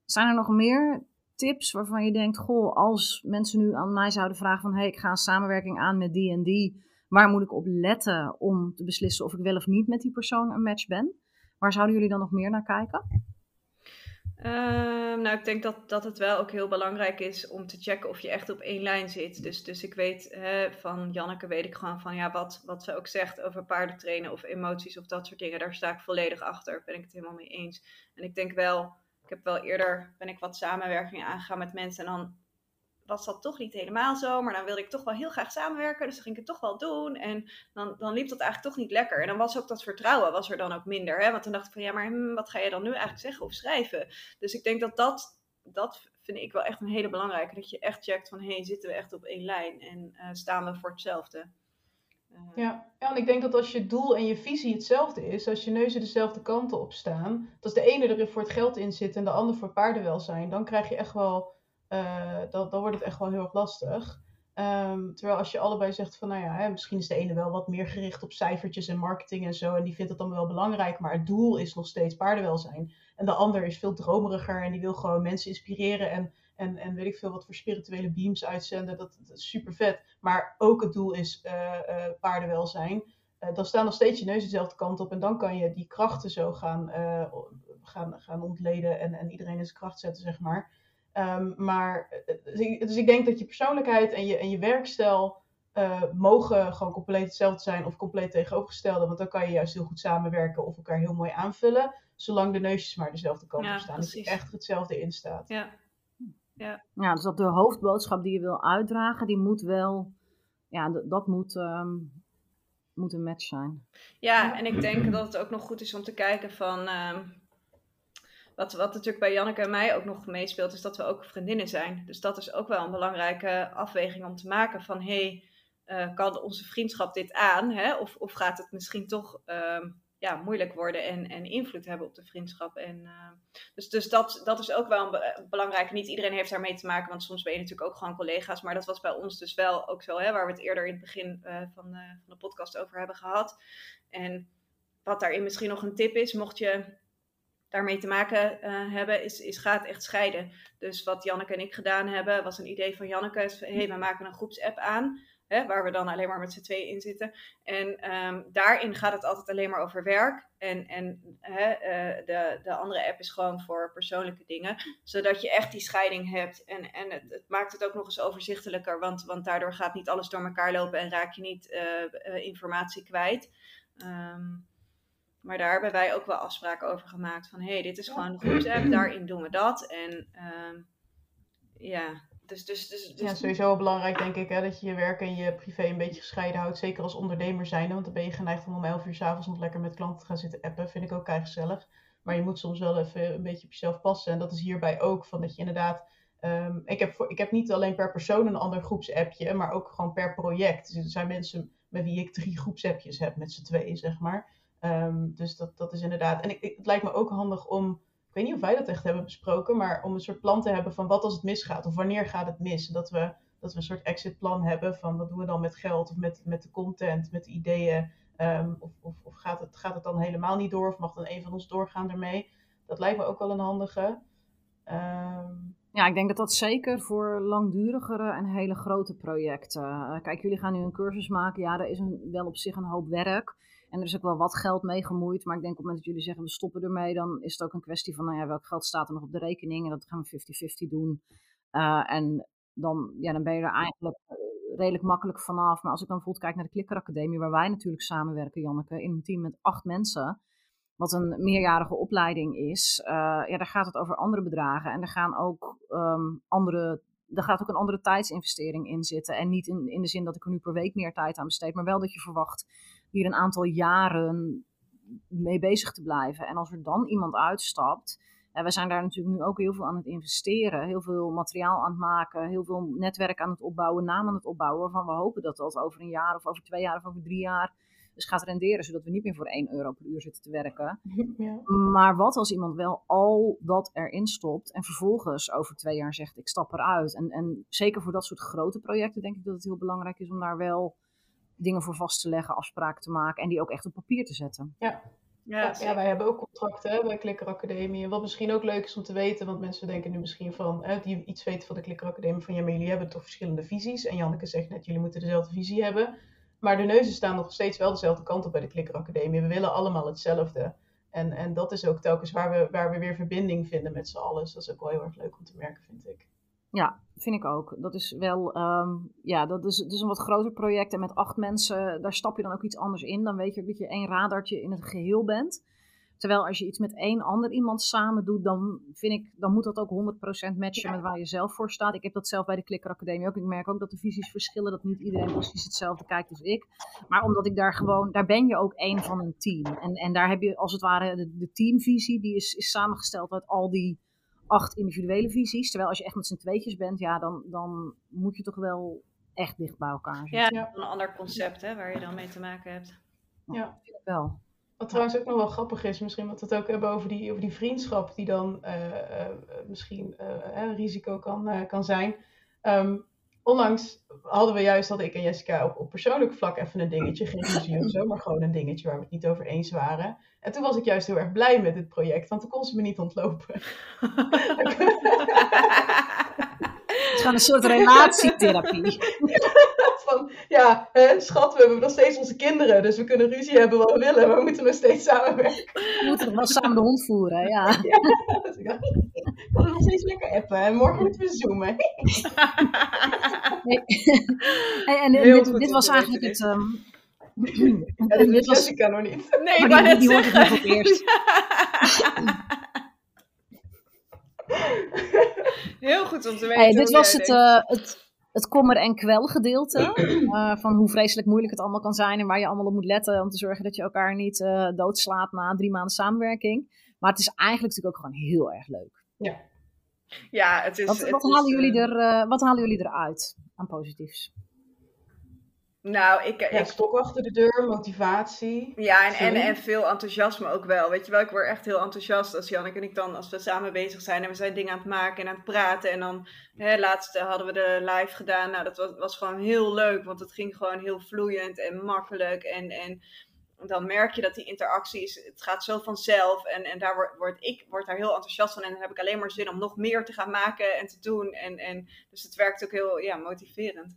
Zijn er nog meer tips waarvan je denkt, goh, als mensen nu aan mij zouden vragen van, hé, hey, ik ga een samenwerking aan met die en die, waar moet ik op letten om te beslissen of ik wel of niet met die persoon een match ben? Waar zouden jullie dan nog meer naar kijken? Ehm, nou, ik denk dat, dat het wel ook heel belangrijk is om te checken of je echt op één lijn zit. Dus, dus ik weet hè, van Janneke, weet ik gewoon van ja, wat, wat ze ook zegt over paardentrainen of emoties of dat soort dingen, daar sta ik volledig achter. Ben ik het helemaal mee eens. En ik denk wel, ik heb wel eerder, ben ik wat samenwerking aangegaan met mensen en dan was dat toch niet helemaal zo. Maar dan wilde ik toch wel heel graag samenwerken. Dus dan ging ik het toch wel doen. En dan, dan liep dat eigenlijk toch niet lekker. En dan was ook dat vertrouwen was er dan ook minder. Hè? Want dan dacht ik van ja, maar hm, wat ga je dan nu eigenlijk zeggen of schrijven? Dus ik denk dat dat, dat vind ik wel echt een hele belangrijke. Dat je echt checkt van hé, hey, zitten we echt op één lijn? En uh, staan we voor hetzelfde? Uh, ja. ja, en ik denk dat als je doel en je visie hetzelfde is, als je neuzen dezelfde kanten op staan, dat als de ene er voor het geld in zit en de ander voor paardenwelzijn, dan krijg je echt wel uh, dan, wordt het echt wel heel erg lastig. Um, terwijl als je allebei zegt van, nou ja, hè, misschien is de ene wel wat meer gericht op cijfertjes en marketing en zo, en die vindt het dan wel belangrijk, maar het doel is nog steeds paardenwelzijn. En de ander is veel dromeriger en die wil gewoon mensen inspireren en, en, en weet ik veel wat voor spirituele beams uitzenden. Dat, is super vet. Maar ook het doel is uh, uh, paardenwelzijn. dan staan nog steeds je neus dezelfde kant op en dan kan je die krachten zo gaan, gaan, gaan ontleden en, en iedereen in zijn kracht zetten, zeg maar. Um, maar, dus ik, dus ik, denk dat je persoonlijkheid en je, en je werkstijl uh, mogen gewoon compleet hetzelfde zijn of compleet tegenovergestelde. Want dan kan je juist heel goed samenwerken of elkaar heel mooi aanvullen. Zolang de neusjes maar dezelfde kant op staan. Dat je echt hetzelfde in staat. Ja. Ja. ja, dus dat de hoofdboodschap die je wil uitdragen, die moet wel, ja, dat moet, um, moet een match zijn. Ja, en ik denk dat het ook nog goed is om te kijken van, um, wat, wat natuurlijk bij Janneke en mij ook nog meespeelt, is dat we ook vriendinnen zijn. Dus dat is ook wel een belangrijke afweging om te maken van hey, uh, kan onze vriendschap dit aan? Hè? Of, of gaat het misschien toch uh, ja, moeilijk worden en, en invloed hebben op de vriendschap? En, uh, dus dus dat, dat is ook wel een belangrijk. Niet iedereen heeft daarmee te maken, want soms ben je natuurlijk ook gewoon collega's. Maar dat was bij ons dus wel ook zo, hè, waar we het eerder in het begin uh, van, van de podcast over hebben gehad. En wat daarin misschien nog een tip is, mocht je daarmee te maken uh, hebben, is, is gaat echt scheiden. Dus wat Janneke en ik gedaan hebben, was een idee van Janneke. Hé, hey, we maken een groepsapp aan, hè, waar we dan alleen maar met z'n tweeën in zitten. En um, daarin gaat het altijd alleen maar over werk. En, en hè, uh, de, de andere app is gewoon voor persoonlijke dingen. Zodat je echt die scheiding hebt. En, en het, het maakt het ook nog eens overzichtelijker, want, want daardoor gaat niet alles door elkaar lopen en raak je niet uh, informatie kwijt. Um, maar daar hebben wij ook wel afspraken over gemaakt. Van hé, hey, dit is gewoon de groepsapp, daarin doen we dat. En uh, ja, dus, dus, dus, dus, Ja, sowieso wel belangrijk denk ik hè, dat je je werk en je privé een beetje gescheiden houdt. Zeker als ondernemer zijn, want dan ben je geneigd om om 11 uur s'avonds nog lekker met klanten te gaan zitten appen. Vind ik ook kei gezellig. Maar je moet soms wel even een beetje op jezelf passen. En dat is hierbij ook, van dat je inderdaad... Um, ik, heb voor, ik heb niet alleen per persoon een ander groepsappje, maar ook gewoon per project. Dus er zijn mensen met wie ik drie groepsappjes heb met z'n tweeën, zeg maar. Um, dus dat, dat is inderdaad. En ik, het lijkt me ook handig om. Ik weet niet of wij dat echt hebben besproken, maar om een soort plan te hebben van wat als het misgaat of wanneer gaat het mis. Dat we, dat we een soort exitplan hebben van wat doen we dan met geld of met, met de content, met de ideeën. Ehm, of of, of gaat, het, gaat het dan helemaal niet door? Of mag dan een van ons doorgaan ermee? Dat lijkt me ook wel een handige. Ehm, Ja, ik denk dat dat zeker voor langdurigere en hele grote projecten. eh, kijk, jullie gaan nu een cursus maken. Ja, daar is wel op zich een hoop werk. En er is ook wel wat geld mee gemoeid. Maar ik denk op het moment dat jullie zeggen we stoppen ermee, dan is het ook een kwestie van nou ja, welk geld staat er nog op de rekening. En dat gaan we 50-50 doen. Eh, en dan, ja, dan ben je er eigenlijk eh, redelijk makkelijk vanaf. Maar als ik dan bijvoorbeeld kijk naar de Klikker Academie, waar wij natuurlijk samenwerken, Janneke, in een team met acht mensen wat een meerjarige opleiding is, eh, ja, daar gaat het over andere bedragen. En er gaan ook ehm, andere. Er gaat ook een andere tijdsinvestering in zitten. En niet in, in de zin dat ik er nu per week meer tijd aan besteed, maar wel dat je verwacht hier een aantal jaren mee bezig te blijven. En als er dan iemand uitstapt. En we zijn daar natuurlijk nu ook heel veel aan het investeren. Heel veel materiaal aan het maken. Heel veel netwerk aan het opbouwen. Naam aan het opbouwen. Waarvan we hopen dat dat over een jaar of over twee jaar of over drie jaar dus gaat renderen. Zodat we niet meer voor 1 euro per uur zitten te werken. ja. Maar wat als iemand wel al dat erin stopt en vervolgens over twee jaar zegt ik stap eruit. En, en zeker voor dat soort grote projecten denk ik dat het heel belangrijk is om daar wel dingen voor vast te leggen, afspraken te maken en die ook echt op papier te zetten. Ja, Ja, wij hebben ook contracten hè, bij Klikker Academie. Wat misschien ook leuk is om te weten, want mensen denken nu misschien van, hè, die iets weten van de Klikker Academie, van ja, maar jullie hebben toch verschillende visies. En Janneke zegt net, jullie moeten dezelfde visie hebben. Maar de neuzen staan nog steeds wel dezelfde kant op bij de Klikker Academie. We willen allemaal hetzelfde. En, en dat is ook telkens waar we, waar we weer verbinding vinden met z'n allen. Dus dat is ook wel heel erg leuk om te merken, vind ik. Ja, vind ik ook. Dat is wel, ehm, ja, dat is, het is een wat groter project en met acht mensen, daar stap je dan ook iets anders in. Dan weet je ook dat je één radartje in het geheel bent. Terwijl als je iets met één ander iemand samen doet, dan vind ik, dan moet dat ook 100% matchen Ja. met waar je zelf voor staat. Ik heb dat zelf bij de Klikker Academie ook. Ik merk ook dat de visies verschillen, dat niet iedereen precies hetzelfde kijkt als ik. Maar omdat ik daar gewoon, daar ben je ook één van een team. En, en daar heb je als het ware de, de teamvisie, die is, is samengesteld uit al die acht individuele visies. Terwijl als je echt met z'n tweetjes bent, ja, dan, dan moet je toch wel echt dicht bij elkaar zijn. Ja, een ander concept hè, waar je dan mee te maken hebt. Ja. Vind ik wel. Wat trouwens ook nog wel grappig is, misschien wat we het ook hebben over die, over die vriendschap, die dan eh, eh, misschien eh, een risico kan, eh, kan zijn. Ehm, onlangs hadden we juist, had ik en Jessica op, op persoonlijk vlak even een dingetje, geen ruzie of zo, maar gewoon een dingetje waar we het niet over eens waren. En toen was ik juist heel erg blij met dit project, want toen kon ze me niet ontlopen. Gewoon een soort relatietherapie. Van, ja, hè, schat, we hebben nog steeds onze kinderen, dus we kunnen ruzie hebben wat we willen, maar we moeten nog steeds samenwerken. We moeten nog wel samen de hond voeren, ja. Dus ik kan nog steeds lekker appen en morgen moeten we zoomen. Nee. En, en Heel dit, was eigenlijk het... ehm, Ja, dat dit weet was, Jessica nog niet. Nee, ik wou die, net die hoort het nog op eerst. Heel goed om te weten. Hey, dit was het, eh, het, het kommer en kwel gedeelte. eh, van hoe vreselijk moeilijk het allemaal kan zijn. En waar je allemaal op moet letten om te zorgen dat je elkaar niet eh, doodslaat na drie maanden samenwerking. Maar het is eigenlijk natuurlijk ook gewoon heel erg leuk. Ja, het is... Wat, het wat, is, halen, jullie er, eh, wat halen jullie eruit aan positiefs? Nou, ik, Ja, ik stok achter de deur, motivatie. Ja, en, en, en veel enthousiasme ook wel. Weet je wel, ik word echt heel enthousiast als Janneke en ik dan, als we samen bezig zijn en we zijn dingen aan het maken en aan het praten. En dan, hè, laatst eh, hadden we de live gedaan. Nou, dat was, was gewoon heel leuk, want het ging gewoon heel vloeiend en makkelijk. En, en dan merk je dat die interacties, het gaat zo vanzelf. En, en daar word, word ik word daar heel enthousiast van. En dan heb ik alleen maar zin om nog meer te gaan maken en te doen. En, en, dus het werkt ook heel ja, motiverend.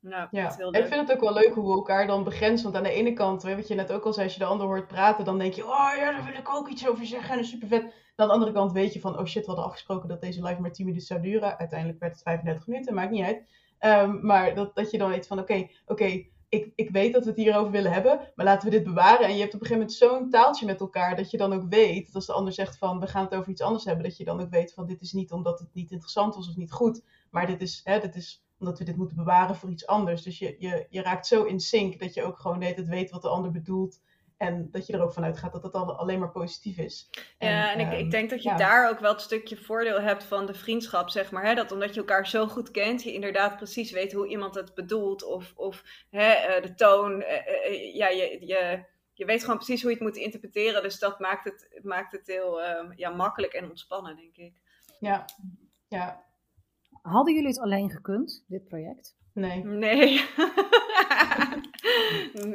Nou, Ja, ik vind het ook wel leuk hoe we elkaar dan begrenzen. Want aan de ene kant, weet wat je net ook al zei, als je de ander hoort praten, dan denk je, oh ja, daar wil ik ook iets over zeggen en dat is super vet. aan de andere kant weet je van, oh shit, we hadden afgesproken dat deze live maar 10 minuten zou duren. Uiteindelijk werd het 35 minuten, maakt niet uit. Ehm, maar dat, dat je dan weet van, oké, oké, ik, ik weet dat we het hierover willen hebben, maar laten we dit bewaren. En je hebt op een gegeven moment zo'n taaltje met elkaar, dat je dan ook weet, dat als de ander zegt van, we gaan het over iets anders hebben, dat je dan ook weet van, dit is niet omdat het niet interessant was of niet goed, maar dit is, hè, dit is omdat we dit moeten bewaren voor iets anders. Dus je, je, je raakt zo in sync dat je ook gewoon hele tijd weet wat de ander bedoelt. En dat je er ook vanuit gaat dat het al- alleen maar positief is. Ja, en ik, ehm, ik denk dat je ja. daar ook wel het stukje voordeel hebt van de vriendschap, zeg maar. Hè? Dat omdat je elkaar zo goed kent, je inderdaad precies weet hoe iemand het bedoelt. Of, of hè, eh, de toon. eh, eh, ja, je, je, je weet gewoon precies hoe je het moet interpreteren. Dus dat maakt het, maakt het heel ehm, ja, makkelijk en ontspannen, denk ik. Ja, ja, Hadden jullie het alleen gekund, dit project? nee. Nee.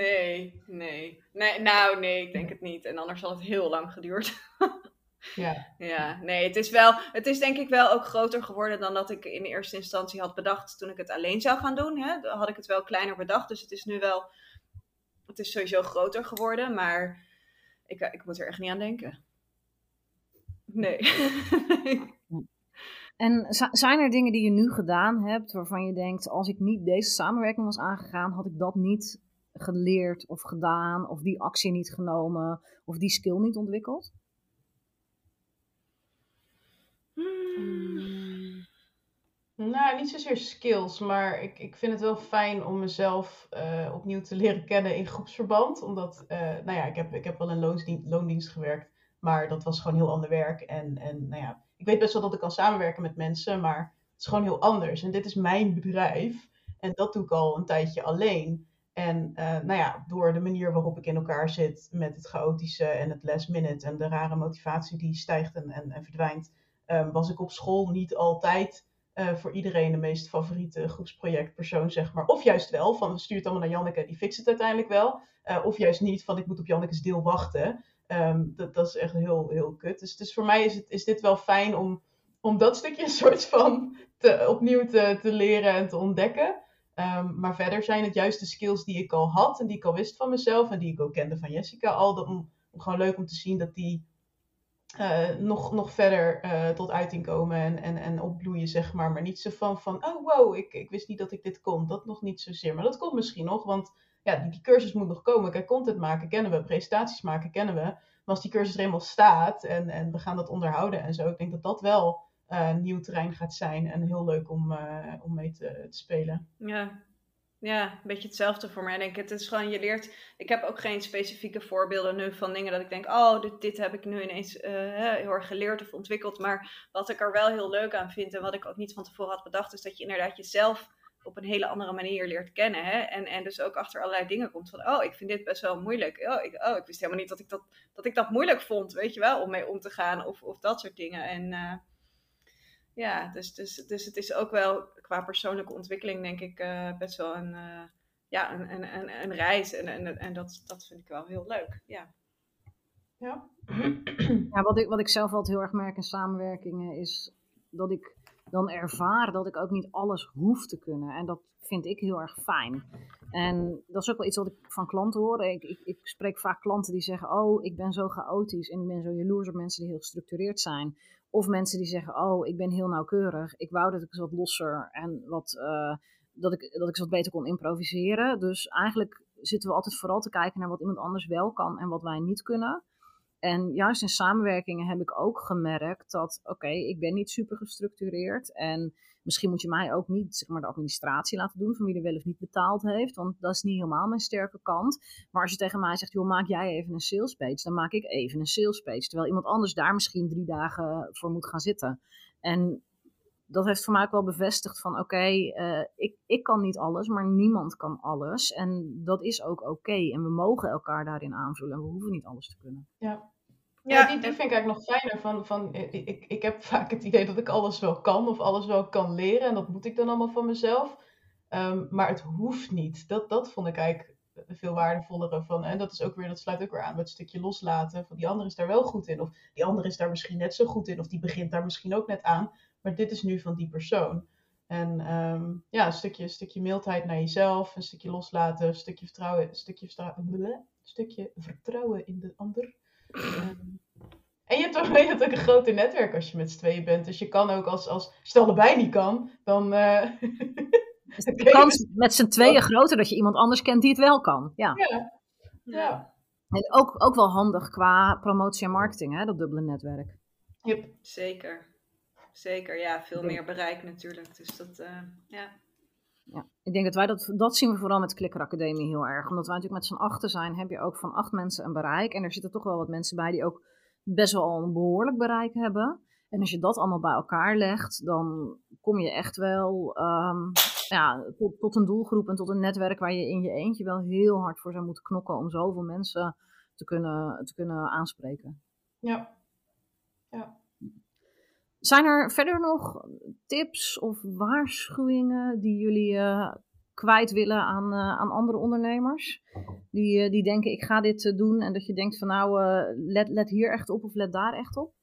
nee, nee, nee. Nou, nee, ik denk het niet. En anders had het heel lang geduurd. Ja. Ja, nee, het is wel, het is denk ik wel ook groter geworden dan dat ik in eerste instantie had bedacht toen ik het alleen zou gaan doen. Hè. Dan had ik het wel kleiner bedacht, dus het is nu wel, het is sowieso groter geworden, maar ik, ik moet er echt niet aan denken. Nee. En zijn er dingen die je nu gedaan hebt waarvan je denkt, als ik niet deze samenwerking was aangegaan, had ik dat niet geleerd of gedaan, of die actie niet genomen, of die skill niet ontwikkeld? Hmm. Nou, niet zozeer skills, maar ik, ik vind het wel fijn om mezelf uh, opnieuw te leren kennen in groepsverband. Omdat, uh, nou ja, ik heb, ik heb wel in loondienst, loondienst gewerkt, maar dat was gewoon heel ander werk. En, en nou ja, ik weet best wel dat ik kan samenwerken met mensen, maar het is gewoon heel anders. En dit is mijn bedrijf en dat doe ik al een tijdje alleen. En uh, nou ja, door de manier waarop ik in elkaar zit met het chaotische en het last minute en de rare motivatie die stijgt en, en, verdwijnt, um, was ik op school niet altijd uh, voor iedereen de meest favoriete groepsprojectpersoon, zeg maar. Of juist wel, van stuur het allemaal naar Janneke, die fixt het uiteindelijk wel. Uh, of juist niet, van ik moet op Janneke's deel wachten. Um, dat, dat is echt heel, heel kut. Dus, dus voor mij is, het, is dit wel fijn om, om dat stukje een soort van te, opnieuw te, te leren en te ontdekken. Um, maar verder zijn het juist de skills die ik al had en die ik al wist van mezelf en die ik ook kende van Jessica al. Dat, om, gewoon leuk om te zien dat die uh, nog, nog verder uh, tot uiting komen en, en, en opbloeien, zeg maar. Maar niet zo van, van oh wow, ik, ik wist niet dat ik dit kon. Dat nog niet zozeer. Maar dat komt misschien nog, want ja, die, die cursus moet nog komen. Kijk, content maken kennen we, presentaties maken kennen we. Maar als die cursus er eenmaal staat en, en we gaan dat onderhouden en zo, ik denk dat dat wel uh, nieuw terrein gaat zijn en heel leuk om, om mee te, te spelen. Ja, ja, een beetje hetzelfde voor mij. Denk ik. Het is gewoon, je leert. Ik heb ook geen specifieke voorbeelden nu van dingen dat ik denk, oh, dit, dit heb ik nu ineens uh, heel erg geleerd of ontwikkeld. Maar wat ik er wel heel leuk aan vind en wat ik ook niet van tevoren had bedacht, is dat je inderdaad jezelf op een hele andere manier leert kennen. Hè? En, en dus ook achter allerlei dingen komt van, oh, ik vind dit best wel moeilijk. Oh ik, oh, ik wist helemaal niet dat ik dat, dat ik dat moeilijk vond, weet je wel, om mee om te gaan of, of dat soort dingen. En uh, ja, dus, dus, dus het is ook wel qua persoonlijke ontwikkeling, denk ik, uh, best wel een, uh, ja, een, een, een, een, reis. En, en, en dat, dat vind ik wel heel leuk. Ja. Ja. ja wat, ik, wat ik zelf altijd heel erg merk in samenwerkingen is dat ik dan ervaar dat ik ook niet alles hoef te kunnen. En dat vind ik heel erg fijn. En dat is ook wel iets wat ik van klanten hoor. Ik, ik, ik spreek vaak klanten die zeggen: Oh, ik ben zo chaotisch en ik ben zo jaloers op mensen die heel gestructureerd zijn. Of mensen die zeggen, oh, ik ben heel nauwkeurig. Ik wou dat ik wat losser en wat, uh, dat, ik, dat ik wat beter kon improviseren. Dus eigenlijk zitten we altijd vooral te kijken naar wat iemand anders wel kan en wat wij niet kunnen. En juist in samenwerkingen heb ik ook gemerkt dat, oké, ik ben niet super gestructureerd. En misschien moet je mij ook niet zeg maar, de administratie laten doen van wie er wel of niet betaald heeft. Want dat is niet helemaal mijn sterke kant. Maar als je tegen mij zegt, joh, maak jij even een sales page, dan maak ik even een sales page. Terwijl iemand anders daar misschien drie dagen voor moet gaan zitten. En dat heeft voor mij ook wel bevestigd van oké, uh, ik, ik kan niet alles, maar niemand kan alles. En dat is ook oké. En we mogen elkaar daarin aanvullen en we hoeven niet alles te kunnen. Ja, ja, die, die vind ik eigenlijk nog fijner. Van, van, ik, ik heb vaak het idee dat ik alles wel kan of alles wel kan leren. En dat moet ik dan allemaal van mezelf. Um, maar het hoeft niet. Dat, dat vond ik eigenlijk veel waardevollere van. En dat is ook weer, dat sluit ook weer aan met het stukje loslaten. Van die andere is daar wel goed in. Of die andere is daar misschien net zo goed in. Of die begint daar misschien ook net aan. Maar dit is nu van die persoon. En um, ja, een stukje, een stukje mildheid naar jezelf. Een stukje loslaten. Een stukje vertrouwen. Een stukje vertrouwen, een stukje vertrouwen in de ander. Um, en je hebt, ook, je hebt ook een groter netwerk als je met z'n tweeën bent. Dus je kan ook, als, als, je het allebei niet kan, dan... Uh, is de kans met z'n tweeën groter dat je iemand anders kent die het wel kan. Ja. ja. ja. En ook, ook wel handig qua promotie en marketing, hè, dat dubbele netwerk. Yep. Zeker. Zeker, ja. Veel meer bereik natuurlijk. Dus dat, uh, ja. Ja, ik denk dat wij dat, dat zien we vooral met Klikker Academie heel erg. Omdat wij natuurlijk met z'n achten zijn, heb je ook van acht mensen een bereik. En er zitten toch wel wat mensen bij die ook best wel een behoorlijk bereik hebben. En als je dat allemaal bij elkaar legt, dan kom je echt wel um, ja, tot, tot, een doelgroep en tot een netwerk waar je in je eentje wel heel hard voor zou moeten knokken om zoveel mensen te kunnen, te kunnen aanspreken. Ja. Ja. Zijn er verder nog tips of waarschuwingen die jullie uh, kwijt willen aan, aan andere ondernemers? Die, die denken, ik ga dit doen. En dat je denkt van nou, let, let hier echt op of let daar echt op?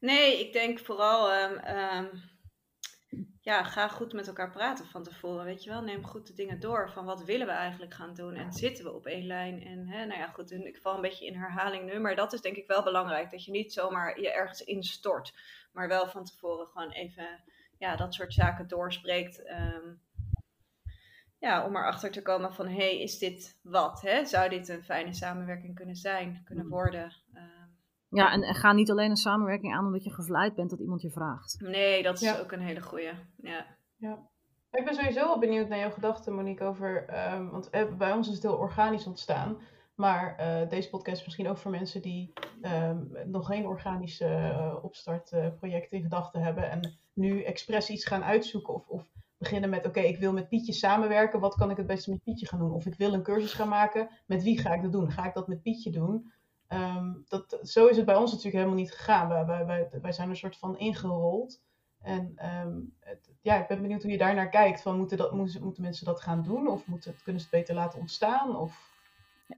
Nee, ik denk vooral... Ehm, ehm, ja, ga goed met elkaar praten van tevoren. Weet je wel, neem goed de dingen door. Van wat willen we eigenlijk gaan doen? En zitten we op één lijn? En hè, nou ja, goed, ik val een beetje in herhaling nu. Maar dat is denk ik wel belangrijk. Dat je niet zomaar je ergens instort. Maar wel van tevoren gewoon even ja, dat soort zaken doorspreekt. Um, ja, om erachter te komen van, hé, hey, is dit wat? Hè? Zou dit een fijne samenwerking kunnen zijn, kunnen mm. worden? Um, ja, en, ga niet alleen een samenwerking aan omdat je gevleid bent dat iemand je vraagt. Nee, dat is ook een hele goeie. Ja. ja. Ik ben sowieso wel benieuwd naar jouw gedachten, Monique, over. Um, want eh, bij ons is het heel organisch ontstaan. Maar uh, deze podcast is misschien ook voor mensen die um, nog geen organische uh, opstartprojecten in gedachten hebben. En nu expres iets gaan uitzoeken. Of, of beginnen met: oké, ik wil met Pietje samenwerken. Wat kan ik het beste met Pietje gaan doen? Of ik wil een cursus gaan maken. Met wie ga ik dat doen? Ga ik dat met Pietje doen? Ehm, dat, zo is het bij ons natuurlijk helemaal niet gegaan. Wij, wij, wij, zijn een soort van ingerold. En ehm, het, ja, ik ben benieuwd hoe je daar naar kijkt. Van, moeten, dat, moeten, mensen dat gaan doen? Of kunnen ze het beter laten ontstaan? Of...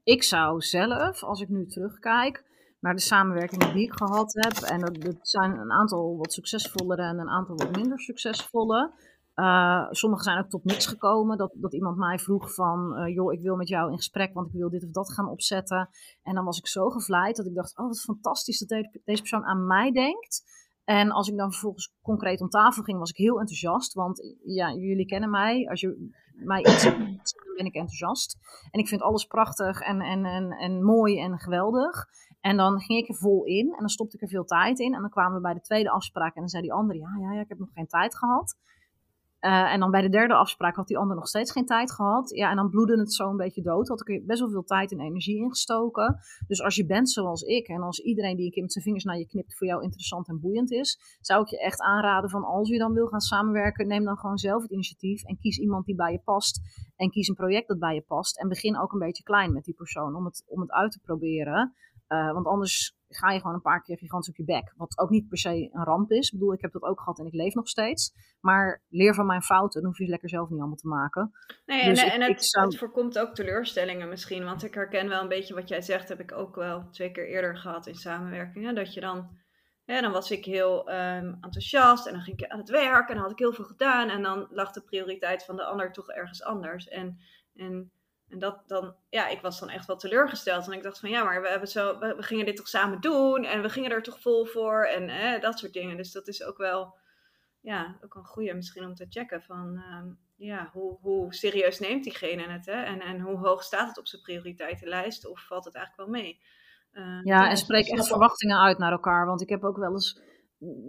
Ik zou zelf, als ik nu terugkijk naar de samenwerkingen die ik gehad heb. En dat, dat zijn een aantal wat succesvollere en een aantal wat minder succesvolle. Uh, sommige zijn ook tot niks gekomen. Dat, dat iemand mij vroeg van, uh, joh, ik wil met jou in gesprek, want ik wil dit of dat gaan opzetten. En dan was ik zo gevleid dat ik dacht, oh, wat fantastisch dat deze persoon aan mij denkt. En als ik dan vervolgens concreet om tafel ging, was ik heel enthousiast. Want ja, jullie kennen mij. Als je mij iets ben ik enthousiast. En ik vind alles prachtig en, en, en, en mooi en geweldig. En dan ging ik er vol in en dan stopte ik er veel tijd in. En dan kwamen we bij de tweede afspraak en dan zei die andere, ja, ja, ja ik heb nog geen tijd gehad. Uh, en dan bij de derde afspraak had die ander nog steeds geen tijd gehad. Ja, en dan bloedde het zo een beetje dood. Had ik best wel veel tijd en energie ingestoken. Dus als je bent zoals ik en als iedereen die een keer met zijn vingers naar je knipt voor jou interessant en boeiend is, zou ik je echt aanraden van als je dan wil gaan samenwerken, neem dan gewoon zelf het initiatief en kies iemand die bij je past. En kies een project dat bij je past. En begin ook een beetje klein met die persoon om het, om het uit te proberen. Uh, want anders ga je gewoon een paar keer gigantisch op je bek. Wat ook niet per se een ramp is. Ik bedoel, ik heb dat ook gehad en ik leef nog steeds. Maar leer van mijn fouten, dan hoef je lekker zelf niet allemaal te maken. Nee, dus en, en het, het, voorkomt ook teleurstellingen misschien. Want ik herken wel een beetje wat jij zegt, heb ik ook wel twee keer eerder gehad in samenwerkingen. Dat je dan, ja, dan was ik heel um, enthousiast en dan ging ik aan het werk en dan had ik heel veel gedaan. En dan lag de prioriteit van de ander toch ergens anders. En, en en dat dan, ja, ik was dan echt wel teleurgesteld. En ik dacht van ja, maar we, hebben zo, we, gingen dit toch samen doen en we gingen er toch vol voor en eh, dat soort dingen. Dus dat is ook wel, ja, ook een goede misschien om te checken van, ehm, ja, hoe, hoe serieus neemt diegene het hè? En, en hoe hoog staat het op zijn prioriteitenlijst of valt het eigenlijk wel mee? Uh, ja, en spreek echt verwachtingen uit naar elkaar. Want ik heb ook wel eens,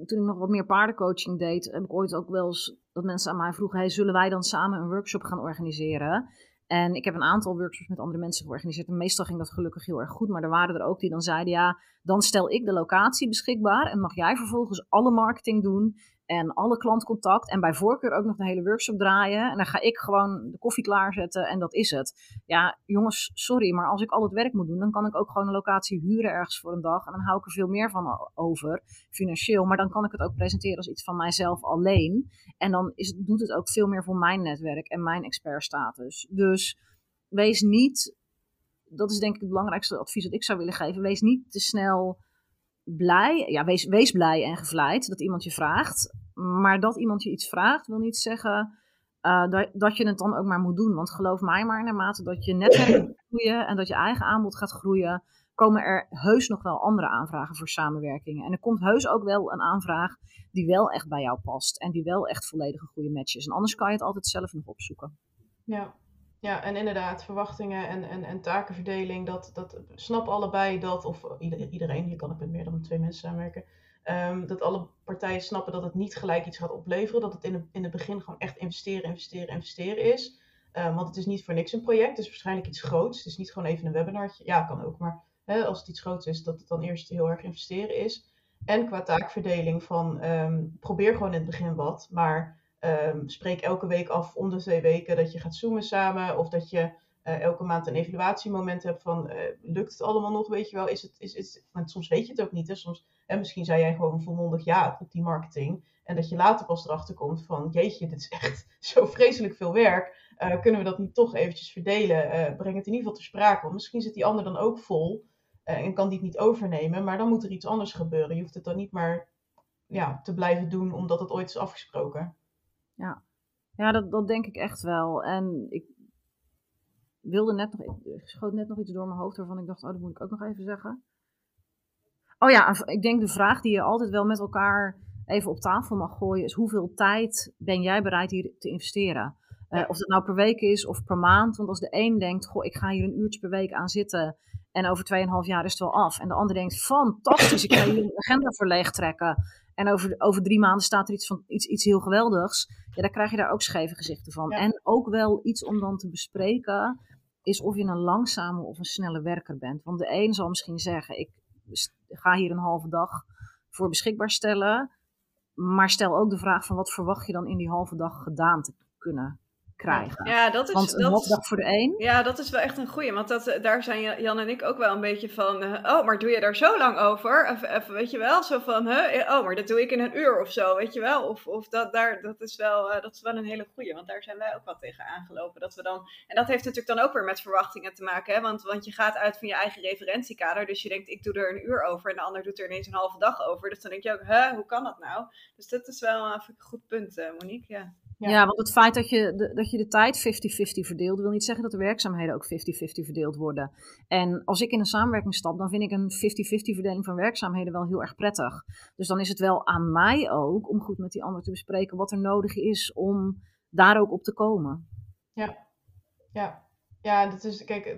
toen ik nog wat meer paardencoaching deed, heb ik ooit ook wel eens dat mensen aan mij vroegen: hey, zullen wij dan samen een workshop gaan organiseren? En ik heb een aantal workshops met andere mensen georganiseerd. En meestal ging dat gelukkig heel erg goed. Maar er waren er ook die dan zeiden: ja, dan stel ik de locatie beschikbaar. En mag jij vervolgens alle marketing doen en alle klantcontact. En bij voorkeur ook nog de hele workshop draaien. En dan ga ik gewoon de koffie klaarzetten en dat is het. Ja, jongens, sorry, maar als ik al het werk moet doen, dan kan ik ook gewoon een locatie huren ergens voor een dag. En dan hou ik er veel meer van over, financieel. Maar dan kan ik het ook presenteren als iets van mijzelf alleen. En dan is, doet het ook veel meer voor mijn netwerk en mijn expertstatus. Dus wees niet, dat is denk ik het belangrijkste advies dat ik zou willen geven. Wees niet te snel blij, ja, wees, wees blij en gevleid dat iemand je vraagt. Maar dat iemand je iets vraagt, wil niet zeggen uh, dat, dat je het dan ook maar moet doen. Want geloof mij maar, naarmate dat je netwerk gaat groeien en dat je eigen aanbod gaat groeien, komen er heus nog wel andere aanvragen voor samenwerkingen. En er komt heus ook wel een aanvraag die wel echt bij jou past en die wel echt volledig een goede match is. En anders kan je het altijd zelf nog opzoeken. Ja, ja, en inderdaad, verwachtingen en, en, en takenverdeling, dat, dat snap allebei dat, of iedereen, je kan ook met meer dan twee mensen samenwerken, um, dat alle partijen snappen dat het niet gelijk iets gaat opleveren, dat het in, het, in het begin gewoon echt investeren, investeren, investeren is. Um, want het is niet voor niks een project, het is waarschijnlijk iets groots. Het is niet gewoon even een webinartje, ja, kan ook, maar hè, als het iets groots is, dat het dan eerst heel erg investeren is. En qua taakverdeling van um, probeer gewoon in het begin wat, maar Um, spreek elke week af om de twee weken dat je gaat zoomen samen. Of dat je uh, elke maand een evaluatiemoment hebt van uh, lukt het allemaal nog, weet je wel. Is het, is, is, want soms weet je het ook niet. Hè? Soms, hè, misschien zei jij gewoon volmondig ja op die marketing. En dat je later pas erachter komt van, jeetje, dit is echt zo vreselijk veel werk. Uh, kunnen we dat niet toch eventjes verdelen? Breng het in ieder geval ter sprake. Want misschien zit die ander dan ook vol en kan die het niet overnemen. Maar dan moet er iets anders gebeuren. Je hoeft het dan niet maar ja, te blijven doen omdat het ooit is afgesproken. Ja, ja dat, dat denk ik echt wel. En ik wilde net nog, ik schoot net nog iets door mijn hoofd waarvan ik dacht, oh, dat moet ik ook nog even zeggen. Oh ja, ik denk de vraag die je altijd wel met elkaar even op tafel mag gooien is hoeveel tijd ben jij bereid hier te investeren? Uh, of dat nou per week is of per maand. Want als de een denkt, goh, ik ga hier een uurtje per week aan zitten en over 2,5 jaar is het wel af. En de ander denkt, fantastisch, ik ga hier een agenda voor leeg trekken. En over, over drie maanden staat er iets, van, iets, iets heel geweldigs. Ja, dan krijg je daar ook scheve gezichten van. En ook wel iets om dan te bespreken, is of je een langzame of een snelle werker bent. Want de een zal misschien zeggen, ik ga hier een halve dag voor beschikbaar stellen. Maar stel ook de vraag van wat verwacht je dan in die halve dag gedaan te kunnen krijgen. Ja, dat is, want een dat voor de een. Ja, dat is wel echt een goeie. Want dat, daar zijn Jan en ik ook wel een beetje van. Uh, oh, maar doe je daar zo lang over? Of, even, weet je wel, zo van. Huh? Oh, maar dat doe ik in een uur of zo, weet je wel? Of, of dat, daar, dat, is wel, uh, dat is wel een hele goeie. Want daar zijn wij ook wel tegen aangelopen. Dat we dan, en dat heeft natuurlijk dan ook weer met verwachtingen te maken. Hè? Want, want je gaat uit van je eigen referentiekader. Dus je denkt, ik doe er een uur over. En de ander doet er ineens een halve dag over. Dus dan denk je ook, huh, hoe kan dat nou? Dus dat is wel een goed punt, Monique. Ja. Ja. want het feit dat je de, dat je de tijd 50-50 verdeelt, wil niet zeggen dat de werkzaamheden ook 50-50 verdeeld worden. En als ik in een samenwerking stap, dan vind ik een 50-50 verdeling van werkzaamheden wel heel erg prettig. Dus dan is het wel aan mij ook om goed met die ander te bespreken wat er nodig is om daar ook op te komen. Ja, ja. ja dat is, kijk,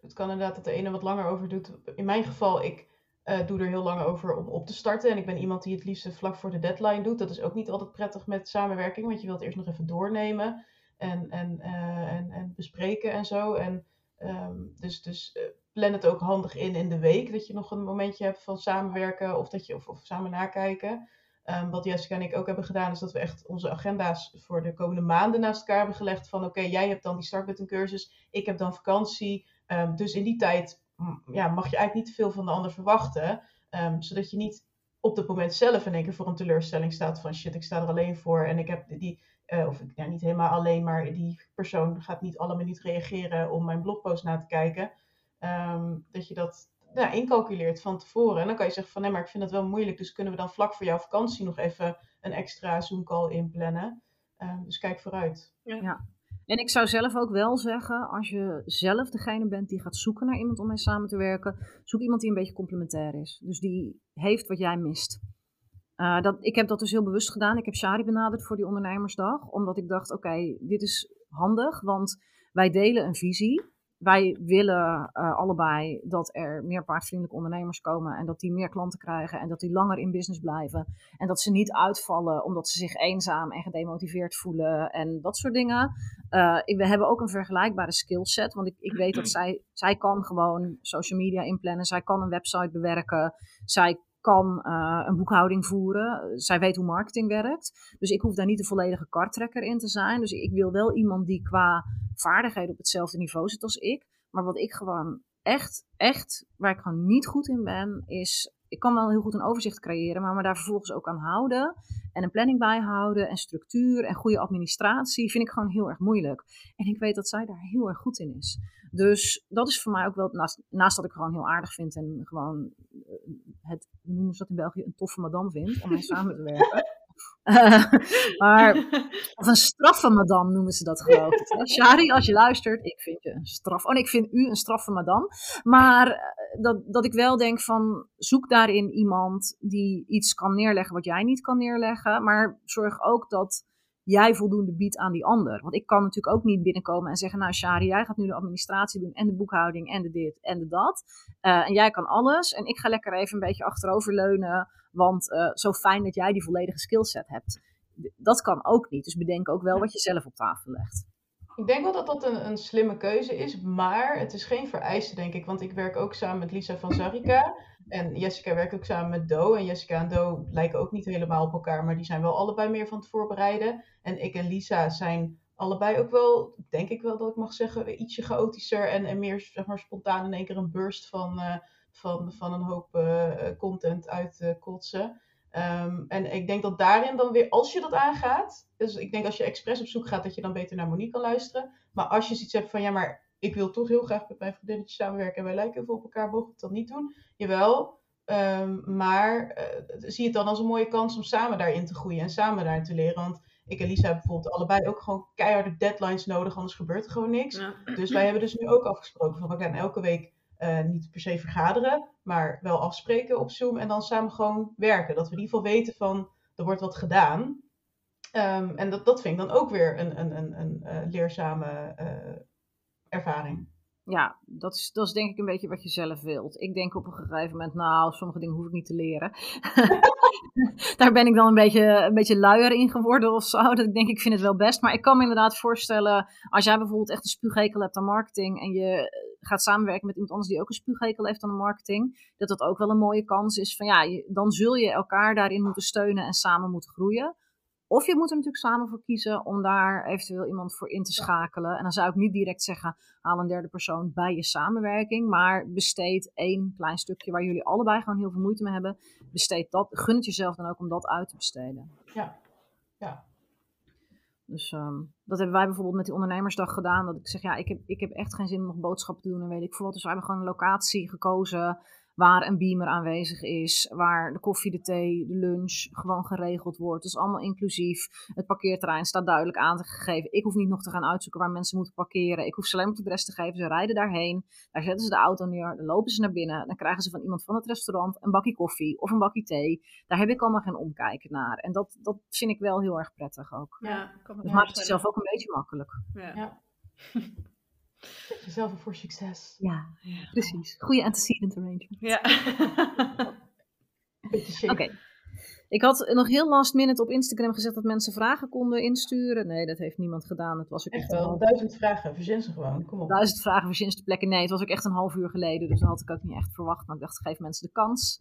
het kan inderdaad dat de ene wat langer over doet. In mijn geval, ik uh, doe er heel lang over om op te starten. En ik ben iemand die het liefst vlak voor de deadline doet. Dat is ook niet altijd prettig met samenwerking, want je wilt eerst nog even doornemen en, en, uh, en, en bespreken en zo. En um, dus, dus uh, plan het ook handig in in de week, dat je nog een momentje hebt van samenwerken of, dat je, of, of samen nakijken. Um, wat Jessica en ik ook hebben gedaan, is dat we echt onze agenda's voor de komende maanden naast elkaar hebben gelegd. Van oké, jij hebt dan die startbuttoncursus, ik heb dan vakantie. Um, dus in die tijd ja, mag je eigenlijk niet veel van de ander verwachten. Um, zodat je niet op het moment zelf in één keer voor een teleurstelling staat van shit, ik sta er alleen voor en ik heb die, uh, of ja, niet helemaal alleen, maar die persoon gaat niet alle minuut reageren om mijn blogpost na te kijken. Um, dat je dat ja, incalculeert van tevoren. En dan kan je zeggen van nee, maar ik vind het wel moeilijk, dus kunnen we dan vlak voor jouw vakantie nog even een extra Zoom call inplannen. Um, dus kijk vooruit. Ja. En ik zou zelf ook wel zeggen, als je zelf degene bent die gaat zoeken naar iemand om mee samen te werken, zoek iemand die een beetje complementair is. Dus die heeft wat jij mist. Uh, dat, ik heb dat dus heel bewust gedaan. Ik heb Shari benaderd voor die ondernemersdag, omdat ik dacht, oké, dit is handig, want wij delen een visie wij willen uh, allebei dat er meer paardvriendelijke ondernemers komen en dat die meer klanten krijgen en dat die langer in business blijven. En dat ze niet uitvallen omdat ze zich eenzaam en gedemotiveerd voelen en dat soort dingen. Uh, we hebben ook een vergelijkbare skillset, want ik, ik weet dat zij, zij kan gewoon social media inplannen, zij kan een website bewerken, zij kan uh, een boekhouding voeren. Zij weet hoe marketing werkt. Dus ik hoef daar niet de volledige karttrekker in te zijn. Dus ik wil wel iemand die qua vaardigheden op hetzelfde niveau zit als ik. Maar wat ik gewoon echt, echt, waar ik gewoon niet goed in ben, is. Ik kan wel heel goed een overzicht creëren, maar me daar vervolgens ook aan houden. En een planning bijhouden en structuur en goede administratie vind ik gewoon heel erg moeilijk. En ik weet dat zij daar heel erg goed in is. Dus dat is voor mij ook wel, naast, dat ik gewoon heel aardig vind en gewoon eh, het, hoe noemen ze dat in België, een toffe madame vind om mee samen te werken. Uh, maar, of een straffe madame noemen ze dat geloof ik. Shari, als je luistert, ik vind je een straf. Oh, ik vind u een straffe madame. Maar eh, dat, dat ik wel denk van, zoek daarin iemand die iets kan neerleggen wat jij niet kan neerleggen. Maar zorg ook dat jij voldoende biedt aan die ander. Want ik kan natuurlijk ook niet binnenkomen en zeggen, nou Shari, jij gaat nu de administratie doen en de boekhouding en de dit en de dat. Uh, en jij kan alles en ik ga lekker even een beetje achteroverleunen, want uh, zo fijn dat jij die volledige skillset hebt. Dat kan ook niet, dus bedenk ook wel wat je zelf op tafel legt. Ik denk wel dat dat een, een slimme keuze is, maar het is geen vereiste, denk ik. Want ik werk ook samen met Lisa van Zarika. En Jessica werkt ook samen met Do. En Jessica en Do lijken ook niet helemaal op elkaar, maar die zijn wel allebei meer van het voorbereiden. En ik en Lisa zijn allebei ook wel, denk ik wel dat ik mag zeggen, ietsje chaotischer en, en meer zeg maar, spontaan in één keer een burst van, uh, van, van een hoop uh, content uit uh, kotsen. Ehm, en ik denk dat daarin dan weer, als je dat aangaat, dus ik denk als je expres op zoek gaat, dat je dan beter naar Monique kan luisteren. Maar als je zoiets hebt van, ja, maar ik wil toch heel graag met mijn vriendinnetje samenwerken en wij lijken heel veel op elkaar, mogen we dan niet doen? Jawel, um, maar uh, zie het dan als een mooie kans om samen daarin te groeien en samen daarin te leren. Want ik en Lisa hebben bijvoorbeeld allebei ook gewoon keiharde deadlines nodig, anders gebeurt er gewoon niks. Dus wij hebben dus nu ook afgesproken van we gaan elke week uh, niet per se vergaderen, maar wel afspreken op Zoom en dan samen gewoon werken. Dat we in ieder geval weten van er wordt wat gedaan. Um, en dat, dat vind ik dan ook weer een, een, een, een uh, leerzame uh, ervaring. Ja, dat is, dat is denk ik een beetje wat je zelf wilt. Ik denk op een gegeven moment, nou, sommige dingen hoef ik niet te leren. Daar ben ik dan een beetje, een beetje luier in geworden of zo. Dat ik denk, ik vind het wel best. Maar ik kan me inderdaad voorstellen, als jij bijvoorbeeld echt een spuughekel hebt aan marketing en je gaat samenwerken met iemand anders die ook een spuughekel heeft aan de marketing, dat dat ook wel een mooie kans is van ja, dan zul je elkaar daarin moeten steunen en samen moeten groeien. Of je moet er natuurlijk samen voor kiezen om daar eventueel iemand voor in te schakelen. En dan zou ik niet direct zeggen, haal een derde persoon bij je samenwerking. Maar besteed één klein stukje waar jullie allebei gewoon heel veel moeite mee hebben. Besteed dat, gun het jezelf dan ook om dat uit te besteden. Ja, ja. Dus um, dat hebben wij bijvoorbeeld met die ondernemersdag gedaan. Dat ik zeg, ja, ik heb, ik heb echt geen zin om nog boodschappen te doen en weet ik veel wat. Dus we hebben gewoon een locatie gekozen waar een beamer aanwezig is, waar de koffie, de thee, de lunch gewoon geregeld wordt. Dus allemaal inclusief. Het parkeerterrein staat duidelijk aangegeven. Ik hoef niet nog te gaan uitzoeken waar mensen moeten parkeren. Ik hoef ze alleen maar het adres te geven. Ze rijden daarheen. Daar zetten ze de auto neer. Dan lopen ze naar binnen. Dan krijgen ze van iemand van het restaurant een bakje koffie of een bakje thee. Daar heb ik allemaal geen omkijken naar. En dat, dat vind ik wel heel erg prettig ook. Ja, dus maakt het zelf ook een beetje makkelijk. Ja. ja. jezelf voor succes. Ja, precies. Goede antecedent arrangement. Ja. Oké. Ik had nog heel last minute op Instagram gezegd dat mensen vragen konden insturen. Nee, dat heeft niemand gedaan. Het was ook echt, echt wel. Duizend vragen, verzin ze gewoon. Kom op. Duizend vragen, verzin ze de plekken. Nee, het was ook echt een half uur geleden. Dus dat had ik ook niet echt verwacht. Maar ik dacht, geef mensen de kans.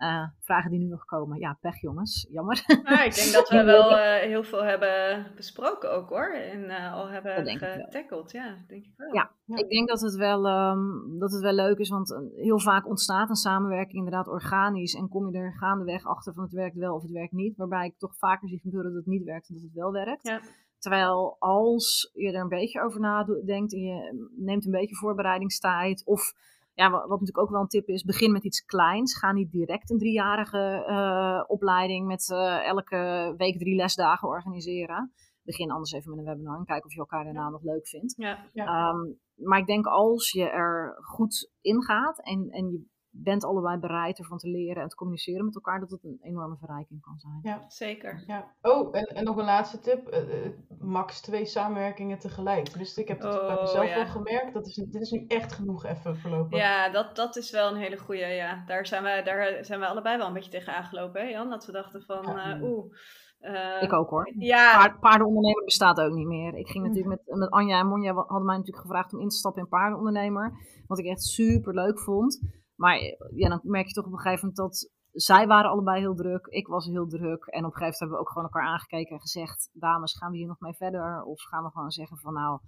Uh, vragen die nu nog komen. Ja, pech jongens. Jammer. Ja, ik denk dat we wel uh, heel veel hebben besproken ook hoor. En uh, al hebben getackled. Ja, denk ik wel. Ja, ja, ik denk dat het, wel, um, dat het wel leuk is. Want heel vaak ontstaat een samenwerking inderdaad organisch. En kom je er gaandeweg achter van het werkt wel of het werkt niet. Waarbij ik toch vaker zie gebeuren dat het niet werkt en dat het wel werkt. Ja. Terwijl als je er een beetje over nadenkt en je neemt een beetje voorbereidingstijd of ja, wat, natuurlijk ook wel een tip is, begin met iets kleins. Ga niet direct een driejarige uh, opleiding met uh, elke week drie lesdagen organiseren. Begin anders even met een webinar en kijk of je elkaar daarna nog leuk vindt. Ja, ja. Um, maar ik denk als je er goed in gaat en, en je bent allebei bereid ervan te leren en te communiceren met elkaar, dat het een enorme verrijking kan zijn. Ja, zeker. Ja. Oh, en, en nog een laatste tip. Uh, max twee samenwerkingen tegelijk. Dus ik heb het oh, bij mezelf ja. wel gemerkt. Dat is, dit is nu echt genoeg even verlopen. Ja, dat, dat is wel een hele goede. Ja. Daar, zijn we, daar zijn we allebei wel een beetje tegen aangelopen, hè Jan? Dat we dachten van, ja. uh, oeh. Uh, ik ook hoor. Ja. Paard, paardenondernemer bestaat ook niet meer. Ik ging natuurlijk met, met Anja en Monja hadden mij natuurlijk gevraagd om in te stappen in paardenondernemer. Wat ik echt super leuk vond. Maar ja, dan merk je toch op een gegeven moment dat zij waren allebei heel druk. Ik was heel druk. En op een gegeven moment hebben we ook gewoon elkaar aangekeken en gezegd: Dames, gaan we hier nog mee verder? Of gaan we gewoon zeggen van nou,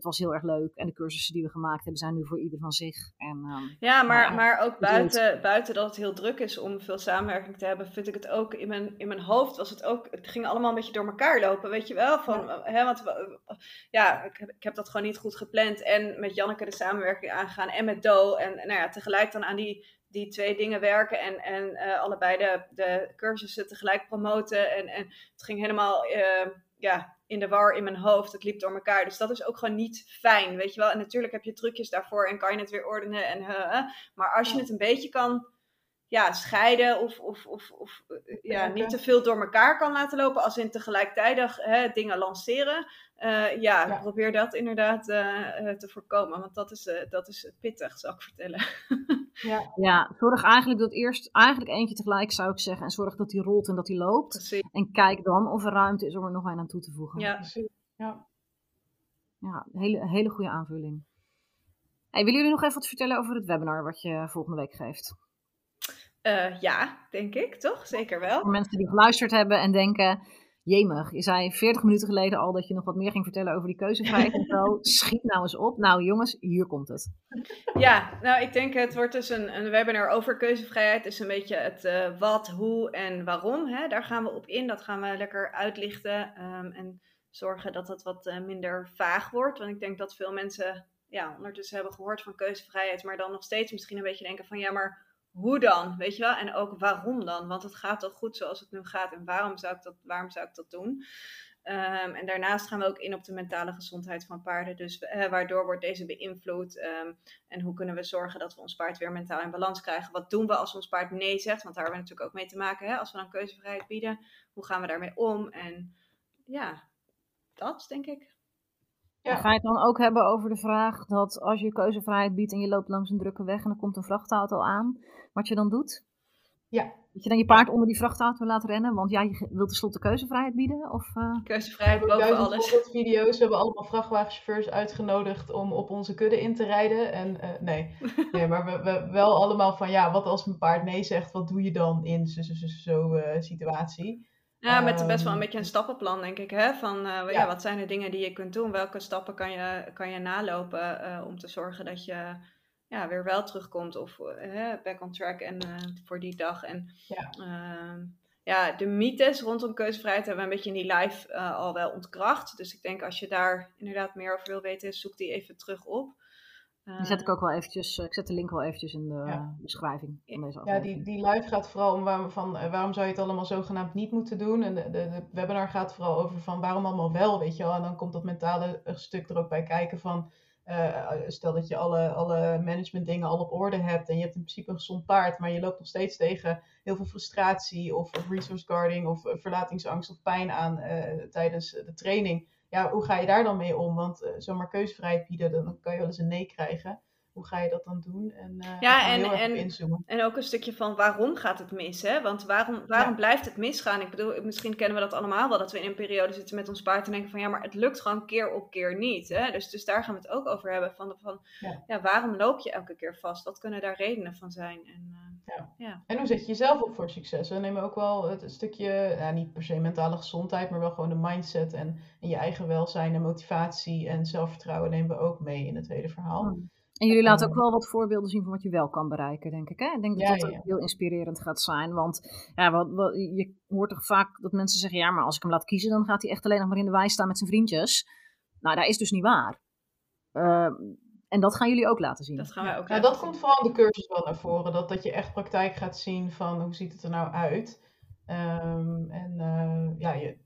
het was heel erg leuk. En de cursussen die we gemaakt hebben zijn nu voor ieder van zich. En, um, ja, maar, nou, maar ook buiten, buiten dat het heel druk is om veel samenwerking te hebben, vind ik het ook in mijn, in mijn hoofd was het ook, het ging allemaal een beetje door elkaar lopen, weet je wel? Van, ja. Hè, want ja, ik heb, ik heb dat gewoon niet goed gepland en met Janneke de samenwerking aangegaan en met Do. En nou ja, tegelijk dan aan die, die twee dingen werken en, en uh, allebei de, de cursussen tegelijk promoten. En, en het ging helemaal, uh, ja, in de war in mijn hoofd. Het liep door elkaar. Dus dat is ook gewoon niet fijn, weet je wel. En natuurlijk heb je trucjes daarvoor en kan je het weer ordenen. En, uh, maar als je het een beetje kan ja, scheiden of, of, of, of ja, niet te veel door elkaar kan laten lopen, als in tegelijkertijd hè, dingen lanceren. Uh, ja, ja, probeer dat inderdaad uh, te voorkomen, want dat is, uh, dat is pittig, zou ik vertellen. ja. ja, zorg eigenlijk dat eerst eigenlijk eentje tegelijk, zou ik zeggen, en zorg dat die rolt en dat die loopt. Precies. En kijk dan of er ruimte is om er nog een aan toe te voegen. Ja, Precies. Ja, ja hele, hele goede aanvulling. Hey, willen jullie nog even wat vertellen over het webinar wat je volgende week geeft? Uh, ja, denk ik, toch? Zeker wel. Voor mensen die geluisterd hebben en denken, Jemig, je zei 40 minuten geleden al dat je nog wat meer ging vertellen over die keuzevrijheid en zo. Schiet nou eens op. Nou jongens, hier komt het. Ja, nou ik denk het wordt dus een, een webinar over keuzevrijheid. is een beetje het uh, wat, hoe en waarom. Hè? Daar gaan we op in. Dat gaan we lekker uitlichten. Um, en zorgen dat het wat uh, minder vaag wordt. Want ik denk dat veel mensen ja, ondertussen hebben gehoord van keuzevrijheid. Maar dan nog steeds misschien een beetje denken van ja, maar hoe dan? Weet je wel? En ook waarom dan? Want het gaat toch goed zoals het nu gaat. En waarom zou ik dat, waarom zou ik dat doen? Um, en daarnaast gaan we ook in op de mentale gezondheid van paarden. Dus uh, waardoor wordt deze beïnvloed? Um, en hoe kunnen we zorgen dat we ons paard weer mentaal in balans krijgen? Wat doen we als ons paard nee zegt? Want daar hebben we natuurlijk ook mee te maken. Hè? Als we dan keuzevrijheid bieden, hoe gaan we daarmee om? En ja, dat denk ik. Ja. Ga je het dan ook hebben over de vraag dat als je keuzevrijheid biedt en je loopt langs een drukke weg en er komt een vrachtauto aan, wat je dan doet? Ja. Dat je dan je paard onder die vrachtauto laat rennen, want ja, je wilt tenslotte keuzevrijheid bieden? Of, uh... Keuzevrijheid boven alles. video's. We hebben allemaal vrachtwagenchauffeurs uitgenodigd om op onze kudde in te rijden. En uh, nee. nee, maar we, we, wel allemaal van ja, wat als mijn paard nee zegt, wat doe je dan in zo'n zo, zo, zo, uh, situatie? Ja, met best wel een ehm, beetje een stappenplan, denk ik. Hè? Van uh, ja. wat zijn de dingen die je kunt doen? Welke stappen kan je, kan je nalopen uh, om te zorgen dat je ja, weer wel terugkomt of uh, back on track en voor die dag. En ja. Ehm, ja, de mythes rondom keuzevrijheid hebben we een beetje in die live al wel ontkracht. Dus ik denk als je daar inderdaad meer over wil weten, zoek die even terug op. Die zet ik ook wel eventjes, eh, ik zet de link wel eventjes in de beschrijving van deze Ja, die, die live gaat vooral om waarom, van, eh, waarom zou je het allemaal zogenaamd niet moeten doen. En de, de, de, webinar gaat vooral over van waarom allemaal wel, weet je wel. En dan komt dat mentale stuk er ook bij kijken van... Uh, stel dat je alle, alle management dingen al op orde hebt en je hebt in principe een gezond paard, maar je loopt nog steeds tegen heel veel frustratie of, of resource guarding of verlatingsangst of pijn aan uh, tijdens de training ja, hoe ga je daar dan mee om? Want uh, zomaar keuzevrijheid bieden, dan kan je wel eens een nee krijgen. Hoe ga je dat dan doen? En, uh, ja, en, en, en ook een stukje van waarom gaat het mis? Hè? Want waarom, waarom blijft het misgaan? Ik bedoel, misschien kennen we dat allemaal wel, dat we in een periode zitten met ons paard en denken van ja, maar het lukt gewoon keer op keer niet. Hè? Dus, dus daar gaan we het ook over hebben. Van, van ja. ja waarom loop je elke keer vast? Wat kunnen daar redenen van zijn? En, uh, ja. ja. En hoe zet je jezelf op voor succes? We nemen ook wel het stukje, ja, niet per se mentale gezondheid, maar wel gewoon de mindset en, en je eigen welzijn en motivatie en zelfvertrouwen nemen we ook mee in het hele verhaal. Hmm. En jullie laten ook wel wat voorbeelden zien van wat je wel kan bereiken, denk ik. Hè? Ik denk dat dat ook heel inspirerend gaat zijn. Want ja, wat, wat, je hoort toch vaak dat mensen zeggen: ja, maar als ik hem laat kiezen, dan gaat hij echt alleen nog maar in de wei staan met zijn vriendjes. Nou, dat is dus niet waar. Uh, en dat gaan jullie ook laten zien. Dat gaan wij ook. Ja, dat komt vooral in de cursus wel naar voren. Dat, dat je echt praktijk gaat zien van hoe ziet het er nou uit. Um, en uh, ja, je,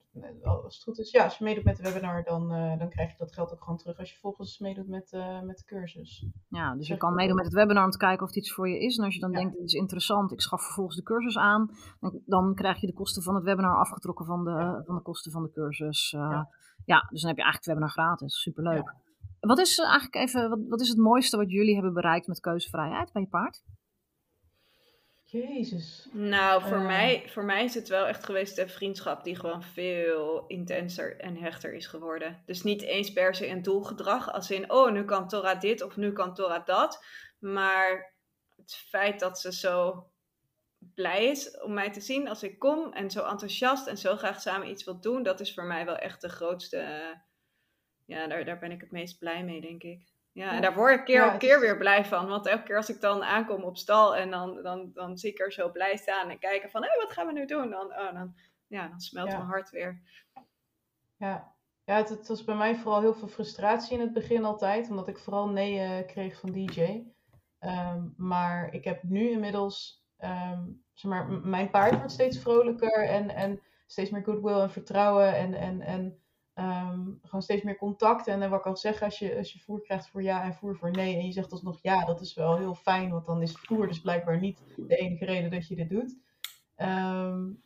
als het goed is, ja, als je meedoet met de webinar, dan, uh, dan krijg je dat geld ook gewoon terug als je volgens meedoet met, uh, met de cursus. Ja, dus je kan meedoen met het webinar om te kijken of het iets voor je is. En als je dan denkt, dit is interessant, ik schaf vervolgens de cursus aan, dan, dan, krijg je de kosten van het webinar afgetrokken van de, ja. van de kosten van de cursus. Ja. ja. dus dan heb je eigenlijk het webinar gratis. Superleuk. Wat is eh, eigenlijk even, wat, wat is het mooiste wat jullie hebben bereikt met keuzevrijheid bij je paard? Jezus. Nou, voor, uh. mij, voor mij is het wel echt geweest een vriendschap die gewoon veel intenser en hechter is geworden. Dus niet eens per se een doelgedrag, als in, oh, nu kan Tora dit of nu kan Tora dat. Maar het feit dat ze zo blij is om mij te zien als ik kom en zo enthousiast en zo graag samen iets wil doen, dat is voor mij wel echt de grootste ja, daar, daar ben ik het meest blij mee, denk ik. Ja, en daar word ik keer op keer weer blij van. Want elke keer als ik dan aankom op stal en dan, dan, dan zie ik er zo blij staan en kijken van, hé, hey, wat gaan we nu doen? Dan, oh, dan, ja, dan smelt mijn hart weer. Ja, ja het, het, was bij mij vooral heel veel frustratie in het begin altijd, omdat ik vooral nee uh, kreeg van DJ. Um, ehm, maar ik heb nu inmiddels, um, zeg maar, mijn paard wordt steeds vrolijker en, en steeds meer goodwill en vertrouwen en, en, en Um, gewoon steeds meer contact. En wat ik al zeg, als je, als je voer krijgt voor ja en voer voor nee. En je zegt alsnog ja, dat is wel heel fijn. Want dan is voer dus blijkbaar niet de enige reden dat je dit doet. Um,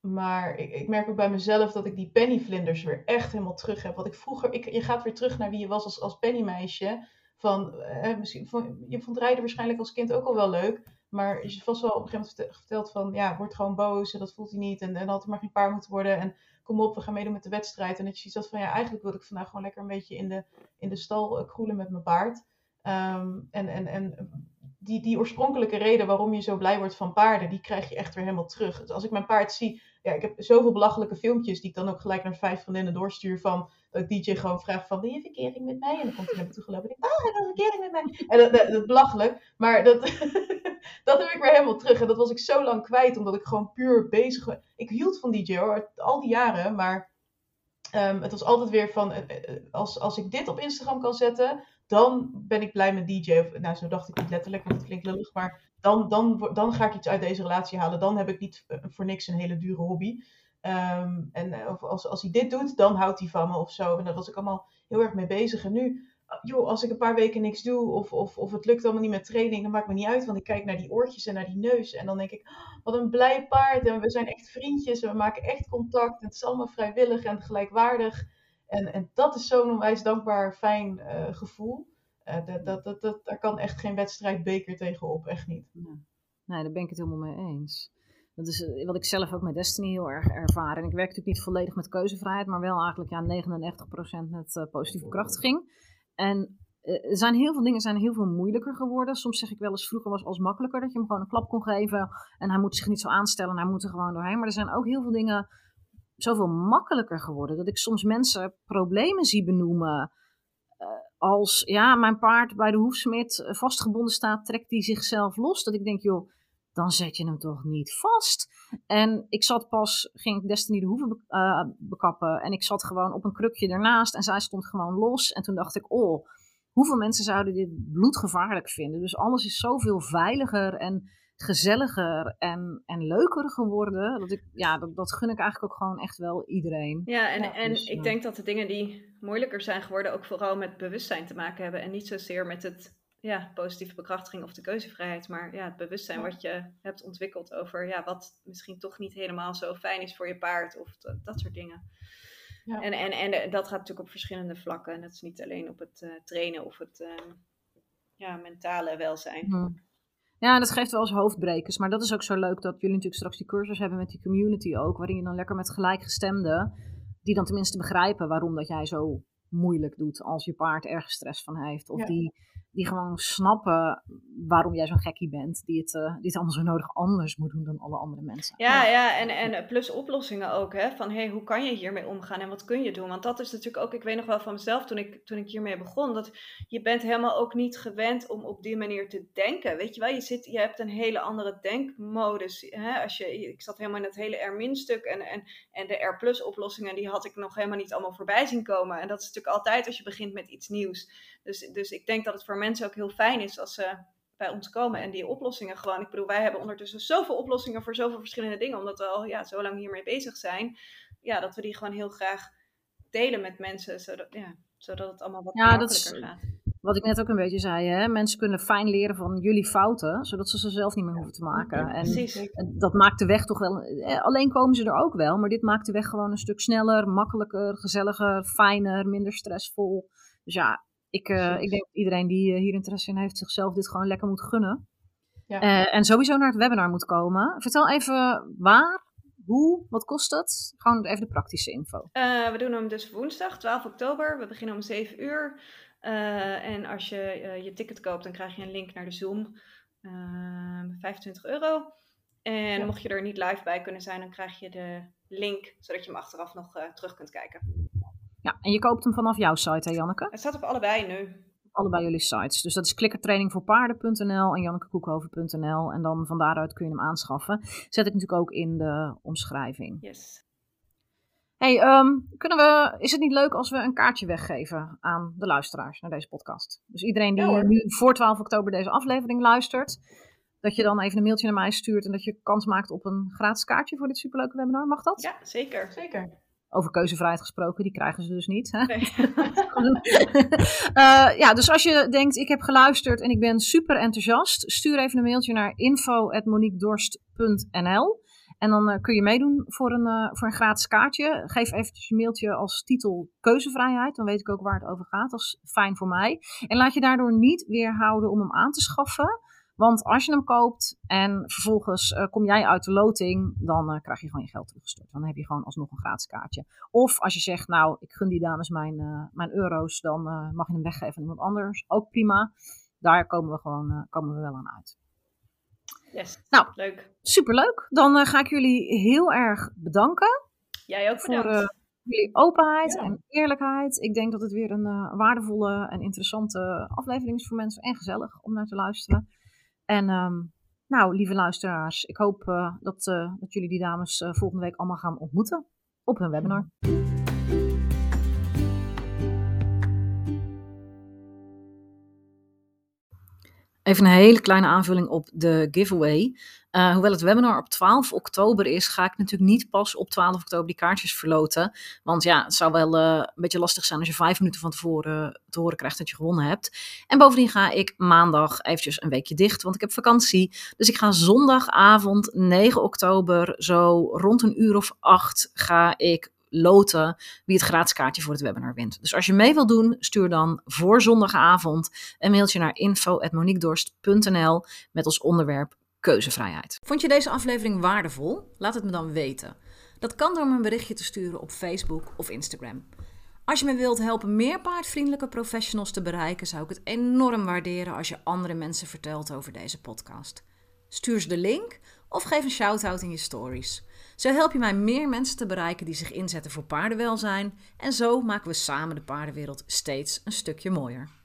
maar ik, ik, merk ook bij mezelf dat ik die pennyvlinders weer echt helemaal terug heb. Wat ik vroeger, ik, je gaat weer terug naar wie je was als, als pennymeisje. Van, eh, misschien, van, je vond rijden waarschijnlijk als kind ook al wel leuk. Maar je vast wel op een gegeven moment verteld van, ja, word gewoon boos en dat voelt hij niet. En, en had er maar geen paar moeten worden. En kom op, we gaan meedoen met de wedstrijd. En dat je ziet dat van, ja, eigenlijk wil ik vandaag gewoon lekker een beetje in de, in de stal uh, kroelen met mijn paard. Um, en, en, en die, die oorspronkelijke reden waarom je zo blij wordt van paarden, die krijg je echt weer helemaal terug. Dus als ik mijn paard zie, ja, ik heb zoveel belachelijke filmpjes die ik dan ook gelijk naar vijf vriendinnen doorstuur van dat ik DJ gewoon vraag van, wil je verkering met mij? En dan komt hij naar me toe gelopen en ik, ah, hij wil verkering met mij. En dat, dat, belachelijk, maar dat, dat heb ik weer helemaal terug. En dat was ik zo lang kwijt, omdat ik gewoon puur bezig. Ik hield van DJ hoor, al die jaren, maar um, het was altijd weer van, uh, als, als ik dit op Instagram kan zetten, dan ben ik blij met DJ. Nou, zo dacht ik niet letterlijk, want het klinkt lullig, maar dan, dan, dan ga ik iets uit deze relatie halen. Dan heb ik niet voor niks een hele dure hobby. Um, en of als, als hij dit doet, dan houdt hij van me of zo. En daar was ik allemaal heel erg mee bezig. En nu, joh, als ik een paar weken niks doe of, of, of het lukt allemaal niet met training, dan maakt me niet uit. Want ik kijk naar die oortjes en naar die neus. En dan denk ik, oh, wat een blij paard. En we zijn echt vriendjes en we maken echt contact. En het is allemaal vrijwillig en gelijkwaardig. En, en dat is zo'n onwijs dankbaar, fijn uh, gevoel. Uh, dat, dat, dat, dat, daar kan echt geen wedstrijd beker tegenop, echt niet. Nee, daar ben ik het helemaal mee eens. Dat is eh, wat ik zelf ook met Destiny heel erg ervaar. En ik werk natuurlijk niet volledig met keuzevrijheid, maar wel eigenlijk ja, 99% met uh, positieve krachtiging. En uh, er zijn heel veel dingen zijn heel veel moeilijker geworden. Soms zeg ik wel eens, vroeger was als makkelijker dat je hem gewoon een klap kon geven. En hij moet zich niet zo aanstellen, hij moet er gewoon doorheen. Maar er zijn ook heel veel dingen zoveel makkelijker geworden. Dat ik soms mensen problemen zie benoemen. Als, ja, mijn paard bij de hoefsmid vastgebonden staat, trekt hij zichzelf los. Dat ik denk, joh, dan zet je hem toch niet vast. En ik zat pas, ging ik Destiny de hoeven uh, bekappen. En ik zat gewoon op een krukje ernaast en zij stond gewoon los. En toen dacht ik, oh, hoeveel mensen zouden dit bloedgevaarlijk vinden? Dus alles is zoveel veiliger en gezelliger en, en leuker geworden. Dat, ik, ja, dat, dat gun ik eigenlijk ook gewoon echt wel iedereen. Ja, en, en dus, ik denk dat de dingen die moeilijker zijn geworden ook vooral met bewustzijn te maken hebben. En niet zozeer met het ja, positieve bekrachtiging of de keuzevrijheid, maar ja, het bewustzijn wat je hebt ontwikkeld over ja, wat misschien toch niet helemaal zo fijn is voor je paard of dat, dat soort dingen. Ja. En, en, en dat gaat natuurlijk op verschillende vlakken. En dat is niet alleen op het uh, trainen of het uh, ja, mentale welzijn. Hmm. Ja, dat geeft wel eens hoofdbrekers. Maar dat is ook zo leuk dat jullie natuurlijk straks die cursus hebben met die community ook. Waarin je dan lekker met gelijkgestemden, die dan tenminste begrijpen waarom dat jij zo moeilijk doet als je paard ergens stress van heeft. Of die die gewoon snappen waarom jij zo'n gekkie bent, die het, uh, die het allemaal zo nodig anders moet doen dan alle andere mensen. Ja, ja, en, en plus oplossingen ook, hè, van hey, hoe kan je hiermee omgaan en wat kun je doen? Want dat is natuurlijk ook, ik weet nog wel van mezelf toen ik, toen ik hiermee begon, dat je bent helemaal ook niet gewend om op die manier te denken, weet je wel? Je, zit, je hebt een hele andere denkmodus, hè? Als je, ik zat helemaal in het hele R-stuk en, en, en de R-plus oplossingen, die had ik nog helemaal niet allemaal voorbij zien komen. En dat is natuurlijk altijd als je begint met iets nieuws. Dus, dus ik denk dat het voor mensen ook heel fijn is als ze bij ons komen en die oplossingen gewoon. Ik bedoel, wij hebben ondertussen zoveel oplossingen voor zoveel verschillende dingen, omdat we al ja, zo lang hiermee bezig zijn. Ja, dat we die gewoon heel graag delen met mensen, zodat, ja, zodat het allemaal wat ja, makkelijker gaat. Wat ik net ook een beetje zei, hè? mensen kunnen fijn leren van jullie fouten, zodat ze ze zelf niet meer hoeven te maken. Ja, en dat maakt de weg toch wel. Alleen komen ze er ook wel, maar dit maakt de weg gewoon een stuk sneller, makkelijker, gezelliger, fijner, minder stressvol. Dus ja, ik, uh, ik denk dat iedereen die uh, hier interesse in heeft, zichzelf dit gewoon lekker moet gunnen. Ja. Uh, en sowieso naar het webinar moet komen. Vertel even waar, hoe, wat kost het? Gewoon even de praktische info. we doen hem dus woensdag, 12 oktober. We beginnen om 7 uur. en als je je ticket koopt, dan krijg je een link naar de Zoom. 25 euro. En ja. mocht je er niet live bij kunnen zijn, dan krijg je de link, zodat je hem achteraf nog terug kunt kijken. Ja, en je koopt hem vanaf jouw site, hè Janneke? Het staat op allebei nu. Allebei jullie sites. Dus dat is klikkertrainingvoorpaarden.nl en jannekekoekhoven.nl. En dan van daaruit kun je hem aanschaffen. Zet ik natuurlijk ook in de omschrijving. Yes. Hey, um, kunnen we, is het niet leuk als we een kaartje weggeven aan de luisteraars naar deze podcast? Dus iedereen die ja, nu voor 12 oktober deze aflevering luistert, dat je dan even een mailtje naar mij stuurt en dat je kans maakt op een gratis kaartje voor dit superleuke webinar. Mag dat? Ja, zeker. Zeker. Over keuzevrijheid gesproken, die krijgen ze dus niet. Hè? Nee. uh, ja, dus als je denkt, ik heb geluisterd en ik ben super enthousiast, stuur even een mailtje naar info.moniquedorst.nl. En dan uh, kun je meedoen voor een, uh, voor een gratis kaartje. Geef eventjes je mailtje als titel keuzevrijheid. Dan weet ik ook waar het over gaat. Dat is fijn voor mij. En laat je daardoor niet weerhouden om hem aan te schaffen. Want als je hem koopt en vervolgens uh, kom jij uit de loting, dan uh, krijg je gewoon je geld teruggestort. Dan heb je gewoon alsnog een gratis kaartje. Of als je zegt, nou, ik gun die dames mijn, uh, mijn euro's, dan mag je hem weggeven aan iemand anders. Ook prima. daar komen we gewoon komen we wel aan uit. Yes, nou, leuk. Superleuk. Dan ga ik jullie heel erg bedanken. Jij ook voor jullie openheid en eerlijkheid. Ik denk dat het weer een waardevolle en interessante aflevering is voor mensen en gezellig om naar te luisteren. En ehm, nou, lieve luisteraars, ik hoop dat, dat jullie die dames volgende week allemaal gaan ontmoeten op hun webinar. Even een hele kleine aanvulling op de giveaway. Uh, hoewel het webinar op 12 oktober is, ga ik natuurlijk niet pas op 12 oktober die kaartjes verloten. Want ja, het zou wel uh, een beetje lastig zijn als je vijf minuten van tevoren te horen krijgt dat je gewonnen hebt. En bovendien ga ik maandag eventjes een weekje dicht, want ik heb vakantie. Dus ik ga zondagavond 9 oktober, zo rond een uur of acht, ga ik loten wie het gratis kaartje voor het webinar wint. Dus als je mee wilt doen, stuur dan voor zondagavond een mailtje naar info.moniquedorst.nl met als onderwerp keuzevrijheid. Vond je deze aflevering waardevol? Laat het me dan weten. Dat kan door me een berichtje te sturen op Facebook of Instagram. Als je me wilt helpen meer paardvriendelijke professionals te bereiken, zou ik het enorm waarderen als je andere mensen vertelt over deze podcast. Stuur ze de link of geef een shout-out in je stories. Zo help je mij meer mensen te bereiken die zich inzetten voor paardenwelzijn en zo maken we samen de paardenwereld steeds een stukje mooier.